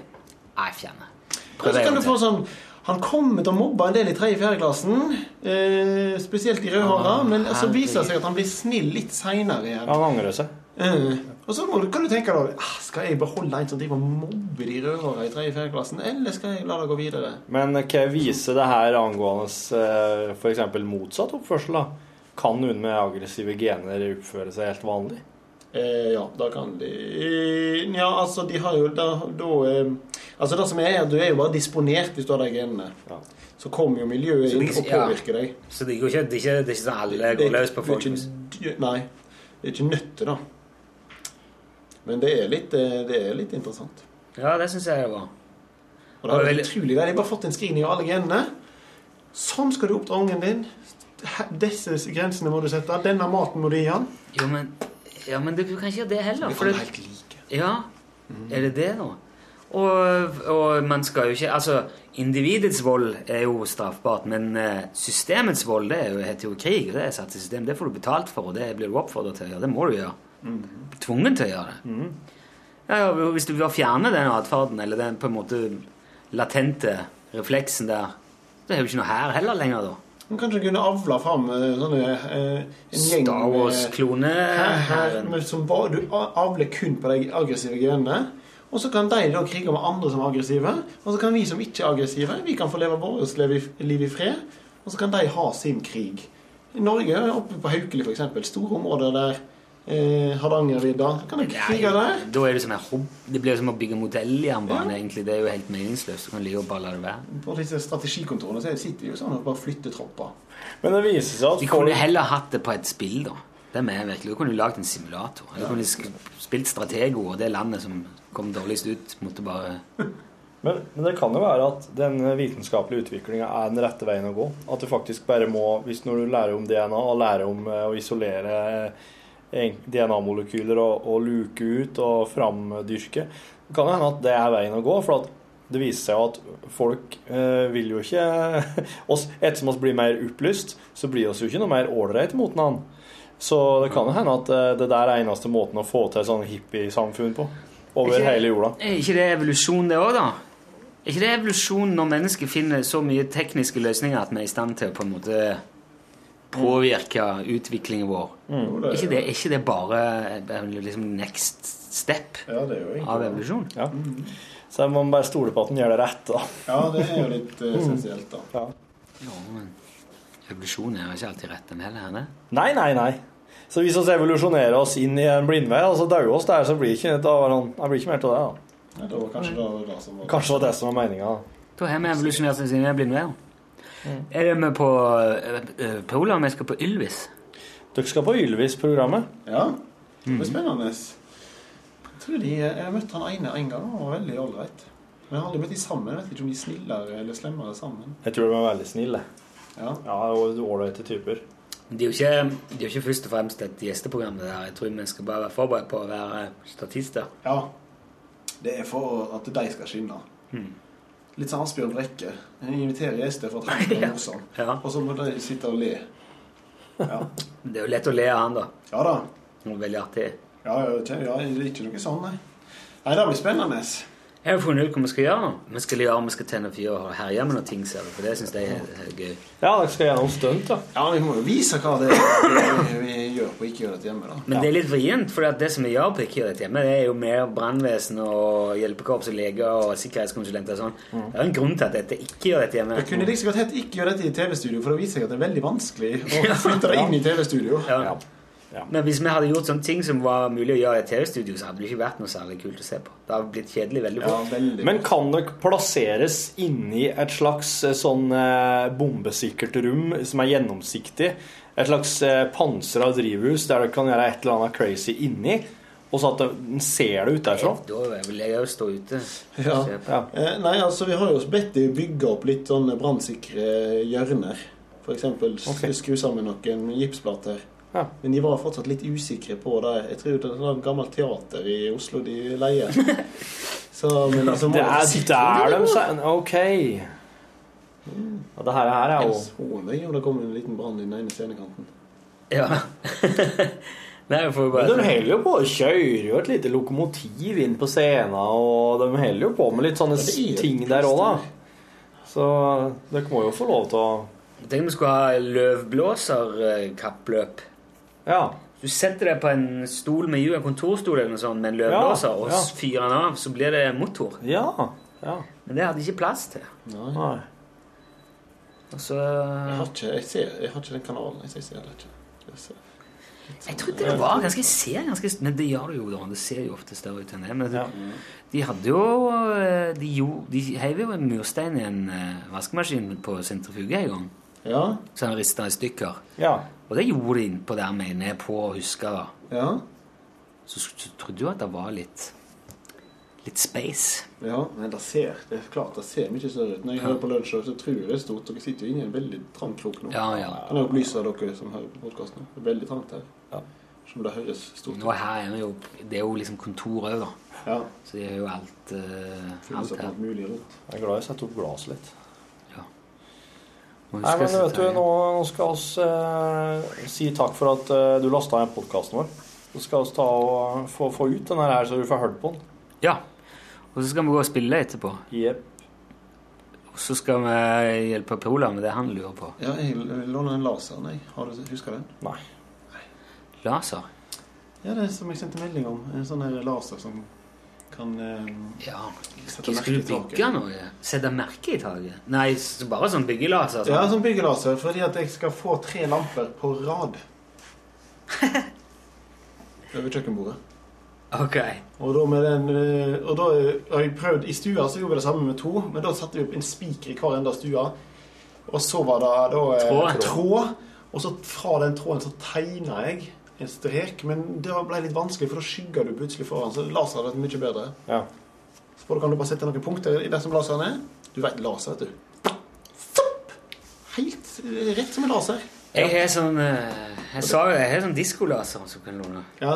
Nei, fjerne. Så kan du få sånn Han kommer til å mobbe en del i 3.-4. klassen, eh, spesielt i rødhåra, men så viser det seg at han blir snill litt seinere igjen. Han angrer seg. Eh, og så må du, kan du tenke da ah, Skal jeg beholde en som driver og mobber de rødhåra i 3.-4. klassen, eller skal jeg la det gå videre? Men hva viser det her angående eh, f.eks. motsatt oppførsel? da? Kan noen med aggressive gener oppføre seg helt vanlig? Eh, ja, da kan de eh, Ja, altså, de har jo da, da eh, Altså, det som er, du er jo bare disponert hvis du har de genene. Ja. Så kommer jo miljøet inn og ja. påvirker deg. Så det, går ikke, det, er ikke, det er ikke sånn alle går er- løs på er folk. ikke Nei. Det er ikke nødt til, da. Men det er litt, eh, det er litt interessant. Ja, det syns jeg er bra. Og det er veldig- utrolig. De har bare fått en screening av alle genene. Sånn skal du oppdra ungen din. Disse grensene må du sette. Denne maten må du gi han. Jo, men, ja, men du kan ikke gjøre det heller. Det For er det, helt like. ja, er det det, da? Og, og man skal jo ikke Altså, individets vold er jo straffbart, men eh, systemets vold det er heter jo krig. Det er satt i system. Det får du betalt for, og det blir du oppfordret til å gjøre. Det må du gjøre. Tvungen til å gjøre det. Ja, ja, hvis du vil fjerne den atferden, eller den på en måte latente refleksen der, så er jo ikke noe her heller lenger, da. Man kanskje kunne avla fram eh, sånne eh, en gjeng Star Wars-klone som bare, Du avler kun på de aggressive genene. Og så kan de da krige med andre som er aggressive. Og så kan vi som ikke er aggressive, vi kan få leve vårt liv i fred. Og så kan de ha sin krig. I Norge, oppe på Haukeli f.eks., store områder der eh, Hardangervidda Kan de krige der? Da er det som en hob Det blir som å bygge modelljernbane, egentlig. Det er jo helt meningsløst. Du kan ligge og balle det være. På disse strategikontorene så sitter de jo sånn og bare flytter tropper. Men det viser seg De kunne heller hatt det på et spill, da. Det mener jeg virkelig. Du kunne lagd en simulator. Du kunne spilt Stratego, og det landet som kom dårligst ut, måtte bare Men, men det kan jo være at den vitenskapelige utviklinga er den rette veien å gå. At du faktisk bare må, hvis når du lærer om DNA og lærer om eh, å isolere eh, DNA-molekyler og, og luke ut og framdyrke, det kan hende at det er veien å gå. For at det viser seg jo at folk øh, vil jo ikke oss, Ettersom vi blir mer opplyst, så blir vi jo ikke noe mer ålreit mot hverandre. Så det kan jo hende at eh, det der er eneste måten å få til sånn hippiesamfunn på. Over Ikke- hele jorda. Er ikke det evolusjon, det òg, da? Er ikke det evolusjon når mennesker finner så mye tekniske løsninger at vi er i stand til å på en måte påvirke utviklingen vår? Er ikke det, er ikke det bare liksom next step Ja, det er jo av evolusjon? Ja. Så man bare stole på at den gjør det rett, da. Ja, det er jo litt eh, essensielt, da. Ja. Men evolusjon er jo ikke alltid rett, den heller. er? Nei, nei, nei. Så hvis vi evolusjonerer oss inn i en blindvei, og så dauer oss der, så blir det ikke, da, da blir ikke mer til det. da. Nei, det var kanskje det, var det som var Kanskje det var det som var meninga. Da har vi evolusjonert oss inn i blindveier. Er det med på uh, Polar? Vi skal på Ylvis. Dere skal på Ylvis-programmet. Ja, det blir spennende. Jeg tror de, jeg har møtt han ene en gang, han var veldig ålreit. Men jeg har aldri møtt de sammen. Jeg vet ikke om de er snillere eller slemmere sammen. Jeg tror de er veldig snille. Ja. Ja, og ålreite typer. Det er, jo ikke, det er jo ikke først og fremst et gjesteprogram. det der. Jeg tror vi skal bare være forberedt på å være statister. ja. Det er for at de skal skinne. Litt som Asbjørn Brekke. Han inviterer gjester for at han skal være morsom. Ja. Og så må de sitte og le. Ja, Det er jo lett å le av han, da. ja da. Veldig artig. Ja, ja, det er ikke noe sånn, nei. Nei, det blir spennende. Jeg har funnet ut hva vi skal gjøre. Vi skal gjøre, vi skal tenne fyr og herje med noen ting, ser du. For det syns jeg er, er gøy. Ja, dere skal gjøre noe stunt, da. Ja, vi må jo vise hva det er vi gjør på Ikke gjør dette hjemme, da. Men det er litt vrient, for det som vi gjør på Ikke gjør dette hjemme, det er jo mer brannvesen og hjelpekorps og leger og sikkerhetskonsulenter og sånn. Det er en grunn til at dette ikke gjør dette hjemme. Jeg kunne like så godt hett 'ikke gjør dette i TV-studio', for å viser seg at det er veldig vanskelig å flytte deg inn i TV-studio. Ja. Ja. Men hvis vi hadde gjort sånne ting som var mulig å gjøre i TV-studio, så hadde det ikke vært noe særlig kult å se på. Det hadde blitt kjedelig veldig Ja, fort. veldig. Men kan det plasseres inni et slags eh, sånn eh, bombesikkert rom som er gjennomsiktig? Et slags panser av drivhus der det kan gjøre et eller annet crazy inni? Og så at en ser det ut derfra? Da vil jeg jo stå ute. Ja. Ja. Eh, nei, altså vi har jo bedt dem bygge opp litt sånne brannsikre hjørner. F.eks. Okay. skru sammen noen gipsplater. Ja. Men de var fortsatt litt usikre på det. Jeg tror det er et gammelt teater i Oslo de leier. Så, men altså, Det er der de sier OK. Og det her, her er jo Jeg så deg om det kom en liten brann i den ene scenekanten. Ja. Nei, jeg Men bare de holder jo på å kjøre jo et lite lokomotiv inn på scenen, og de holder jo på med litt sånne Ja, det jo ting der òg, da. Så dere må jo få lov til å Tenk om vi skulle ha løvblåserkappløp. Ja. Du setter deg på en stol med hjul, en kontorstol eller noe sånt, med en løvblåser, Ja, og ja. fyrer den av, så blir det motor. Ja. ja. Men det hadde ikke plass til. Nei. Nei. Og Jeg har ikke, jeg ser, jeg har ikke den kanalen. Jeg ser heller ikke. Jeg ser. Jeg trodde det var ganske ser ganske Men det gjør det jo, da. Det ser jo ofte større ut enn det. Men Ja. de hadde jo eh, De, jo, de heiv jo en murstein i en eh, vaskemaskin på sentrifuget en gang. Ja, Så han rista i stykker. Ja. Og det gjorde de innpå der, mener jeg, på å huske. da. ja, Så, så trodde jo at det var litt Litt space. ja. Men det ser det er klart det ser mye større ut. Når jeg hører på lunsj, så tror jeg det er stort. Dere sitter jo inne i en veldig trang krok nå. Ja, ja. Kan jeg opplyse dere som hører på podkasten? Det er veldig trangt her. Ja. Som det høres stort ut. Nå her er vi jo Det er jo liksom kontor òg, da. Ja. Så det er jo alt, uh, alt her. alt mulig rundt. Jeg er glad jeg setter opp glasset litt. Nei, men vet du, nå, nå skal vi eh, si takk for at eh, du lasta ned podkasten vår. Så skal vi ta og få, få ut den her, så du får hørt på den. Ja. Og så skal vi gå og spille etterpå. Yep. Og så skal vi hjelpe Pola med det han lurer på. Ja, jeg låner en laser. Nei, har du huska den? Nei. Laser. Ja, det er som jeg sendte melding om. En sånn her laser som kan eh, Ja, sette merke i du bygge noe? Sette merke i taket? Nei, bare sånn byggelaser? Ja, Sånn. byggelaser, fordi at jeg skal få tre lamper på rad. Over kjøkkenbordet. Ok. Og da, med den, eh, og da har jeg prøvd I stua så gjorde vi det samme med to, men da satte vi opp en spiker i hver ende av stua. Og så var det da eh, Tråd. tråd. Og så fra den tråden så tegna jeg en strek, men det ble litt vanskelig, for da skygger du plutselig foran. Så laser hadde vært mye bedre. Ja. Så bare kan du bare sette noen punkter i det som laseren er. Du vet laser, vet du. Stopp! Helt eh, rett som en laser. Jeg har sånn eh, Jeg sa jo jeg har sånn diskolaser som kan låne. Ja,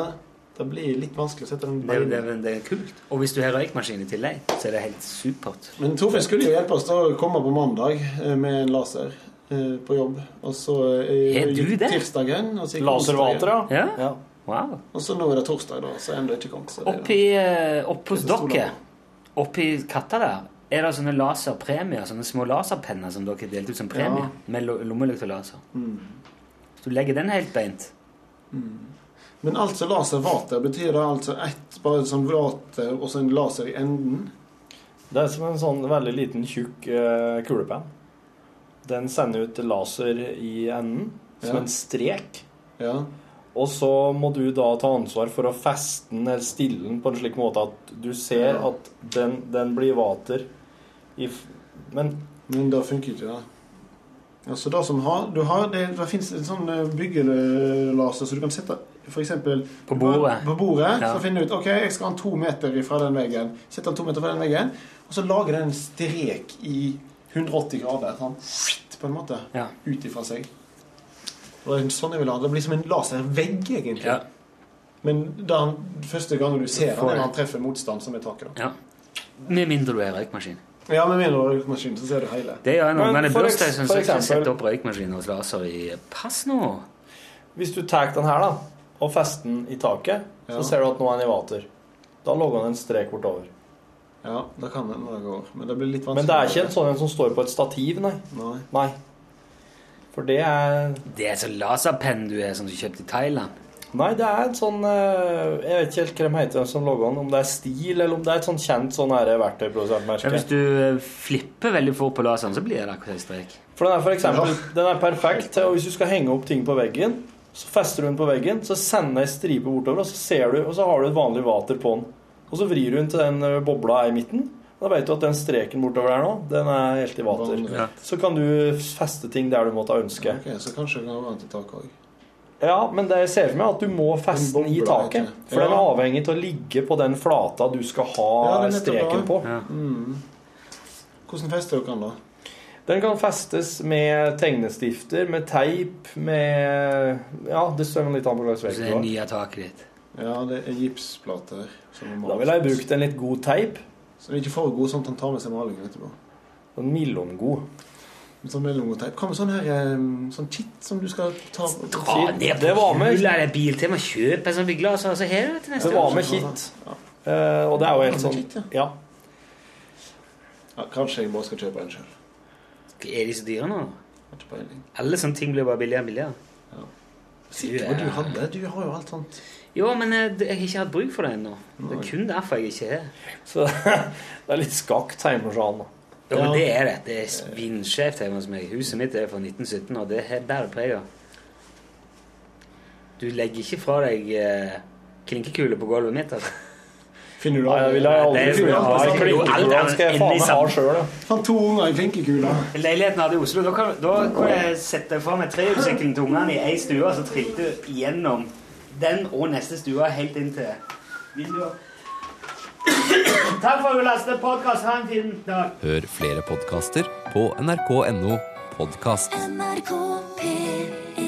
det blir litt vanskelig å sette den Det, det, det er kult. Og hvis du har røykmaskin i tillegg, så er det helt supert. Men Torfinn skulle jo hjelpe oss til å komme på mandag eh, med en laser på jobb. Og så eh, Er du det? tirsdagen. Og så Laservater, ja. Ja? Wow. Og så nå er det torsdag, da. Så ennå ikke kommet. Oppi, eh, opp hos er så dere, oppi katta der, er det sånne laserpremier, sånne små laserpenner som dere delte ut som premie, Ja. med lo- lommelykt og laser. Mm. Så du legger den helt beint Men altså laservater, betyr det altså ett bare som vater og så en laser i enden? Det er som en sånn veldig liten, tjukk uh, kulepenn. Den sender ut laser i enden, som Ja. en strek. Ja. Og så må du da ta ansvar for å feste den eller stille den på en slik måte at du ser Ja. at den, den blir vater i f Men Men det funker ikke, det. Altså det som har, du har det, det fins en sånn eh, byggelaser så du kan sette for eksempel På bordet. På bordet Ja. Så finner du ut ok, jeg skal ha en to meter fra den veggen. Sette den to meter fra den veggen, og så lager den en strek i 180 grader. Sånn, på en måte. Ja. Ut ifra seg. Og det er sånn jeg vil ha det. Blir som en laservegg, egentlig. Ja. Men da, første gangen du ser den, er når han treffer motstand, som er taket. da. ja. Med mindre du er røykmaskin. Ja, med mindre røykmaskin, så ser du hele. Det gjør jeg nå, Men men for jeg setter sette opp røykmaskin hos laser i Pass nå! hvis du tar den her da og fester den i taket, Ja. så ser du at nå er den i vater. Da logger den en strek bortover. Ja, da kan det når det går. Men det blir litt vanskelig. Men det er ikke en sånn en som står på et stativ, nei. Nei. Nei. For det er Det er sånn laserpenn du er som du kjøpte i Thailand. Nei, det er en sånn eh, Jeg vet ikke helt hva de heter, som logger den. Om det er Stil, eller om det er et sånn kjent sånn her Ja, verktøyprodusentmerke. hvis du eh, flipper veldig fort på laseren, så blir det akkurat en strek. For den er for eksempel Den er perfekt til og hvis du skal henge opp ting på veggen, Så fester du den på veggen, så sender ei stripe bortover, og så ser du, og så har du et vanlig vater på den. Og så vrir du den til den bobla er i midten. Da vet du at den streken bortover der nå, den er helt i vater. Ja. Så kan du feste ting der du måtte ønske. Ok, Så kanskje den kan til taket òg. Ja, men det jeg ser for meg at du må feste den i taket. ikke? For den er avhengig av å ligge på den flata du skal ha Ja, det streken på. Ja. Hvordan fester dere den, da? Den kan festes med tegnestifter, med teip, med Ja, det står litt an på hva slags Så vegg det du er har. nye taket ditt. Ja, det er gipsplater. som er Da ville jeg brukt en litt god teip. Så den er ikke for god, sånn at han tar med seg malingen etterpå. Sånn. Sånn mellomgod teip. Hva med sånn her sånn kitt som du skal ta Dra ned Det på var med- hjulet eller Biltema, kjøp sånt byggelås, og så har du det til neste Det var med med Ja. Uh, og det er jo helt sånn ja. Ja. Ja, kanskje jeg bare skal kjøpe en sjøl. Er de så dyre nå? Alle sånne ting blir bare billigere og billigere. Sikker du at du hadde? Du har jo alt sånt. Jo, men jeg, jeg har ikke hatt bruk for det ennå. Det er kun derfor jeg ikke har. Så det er litt skakt hjemme hos han. da. Jo, men det er det. Det er vindskjevt hjemme hos meg. Huset mitt er fra 1917, og det er bærer preg av. Du legger ikke fra deg eh, klinkekuler på gulvet mitt, altså. Finner du jeg aldri Det er- funnet ja, av det klinkekula. skal jeg faen meg ha sjøl. Fant to unger i klinkekula. Leiligheten hadde i Oslo. Da kan, da kan jeg sette fra meg trehjulssykkelen til ungene i ei stue, og så trilte du gjennom den og neste stue helt inn til vinduet. Takk for at du lastet podkast. Ha en fin dag. Hør flere podkaster på nrk.no podkast. NRK P3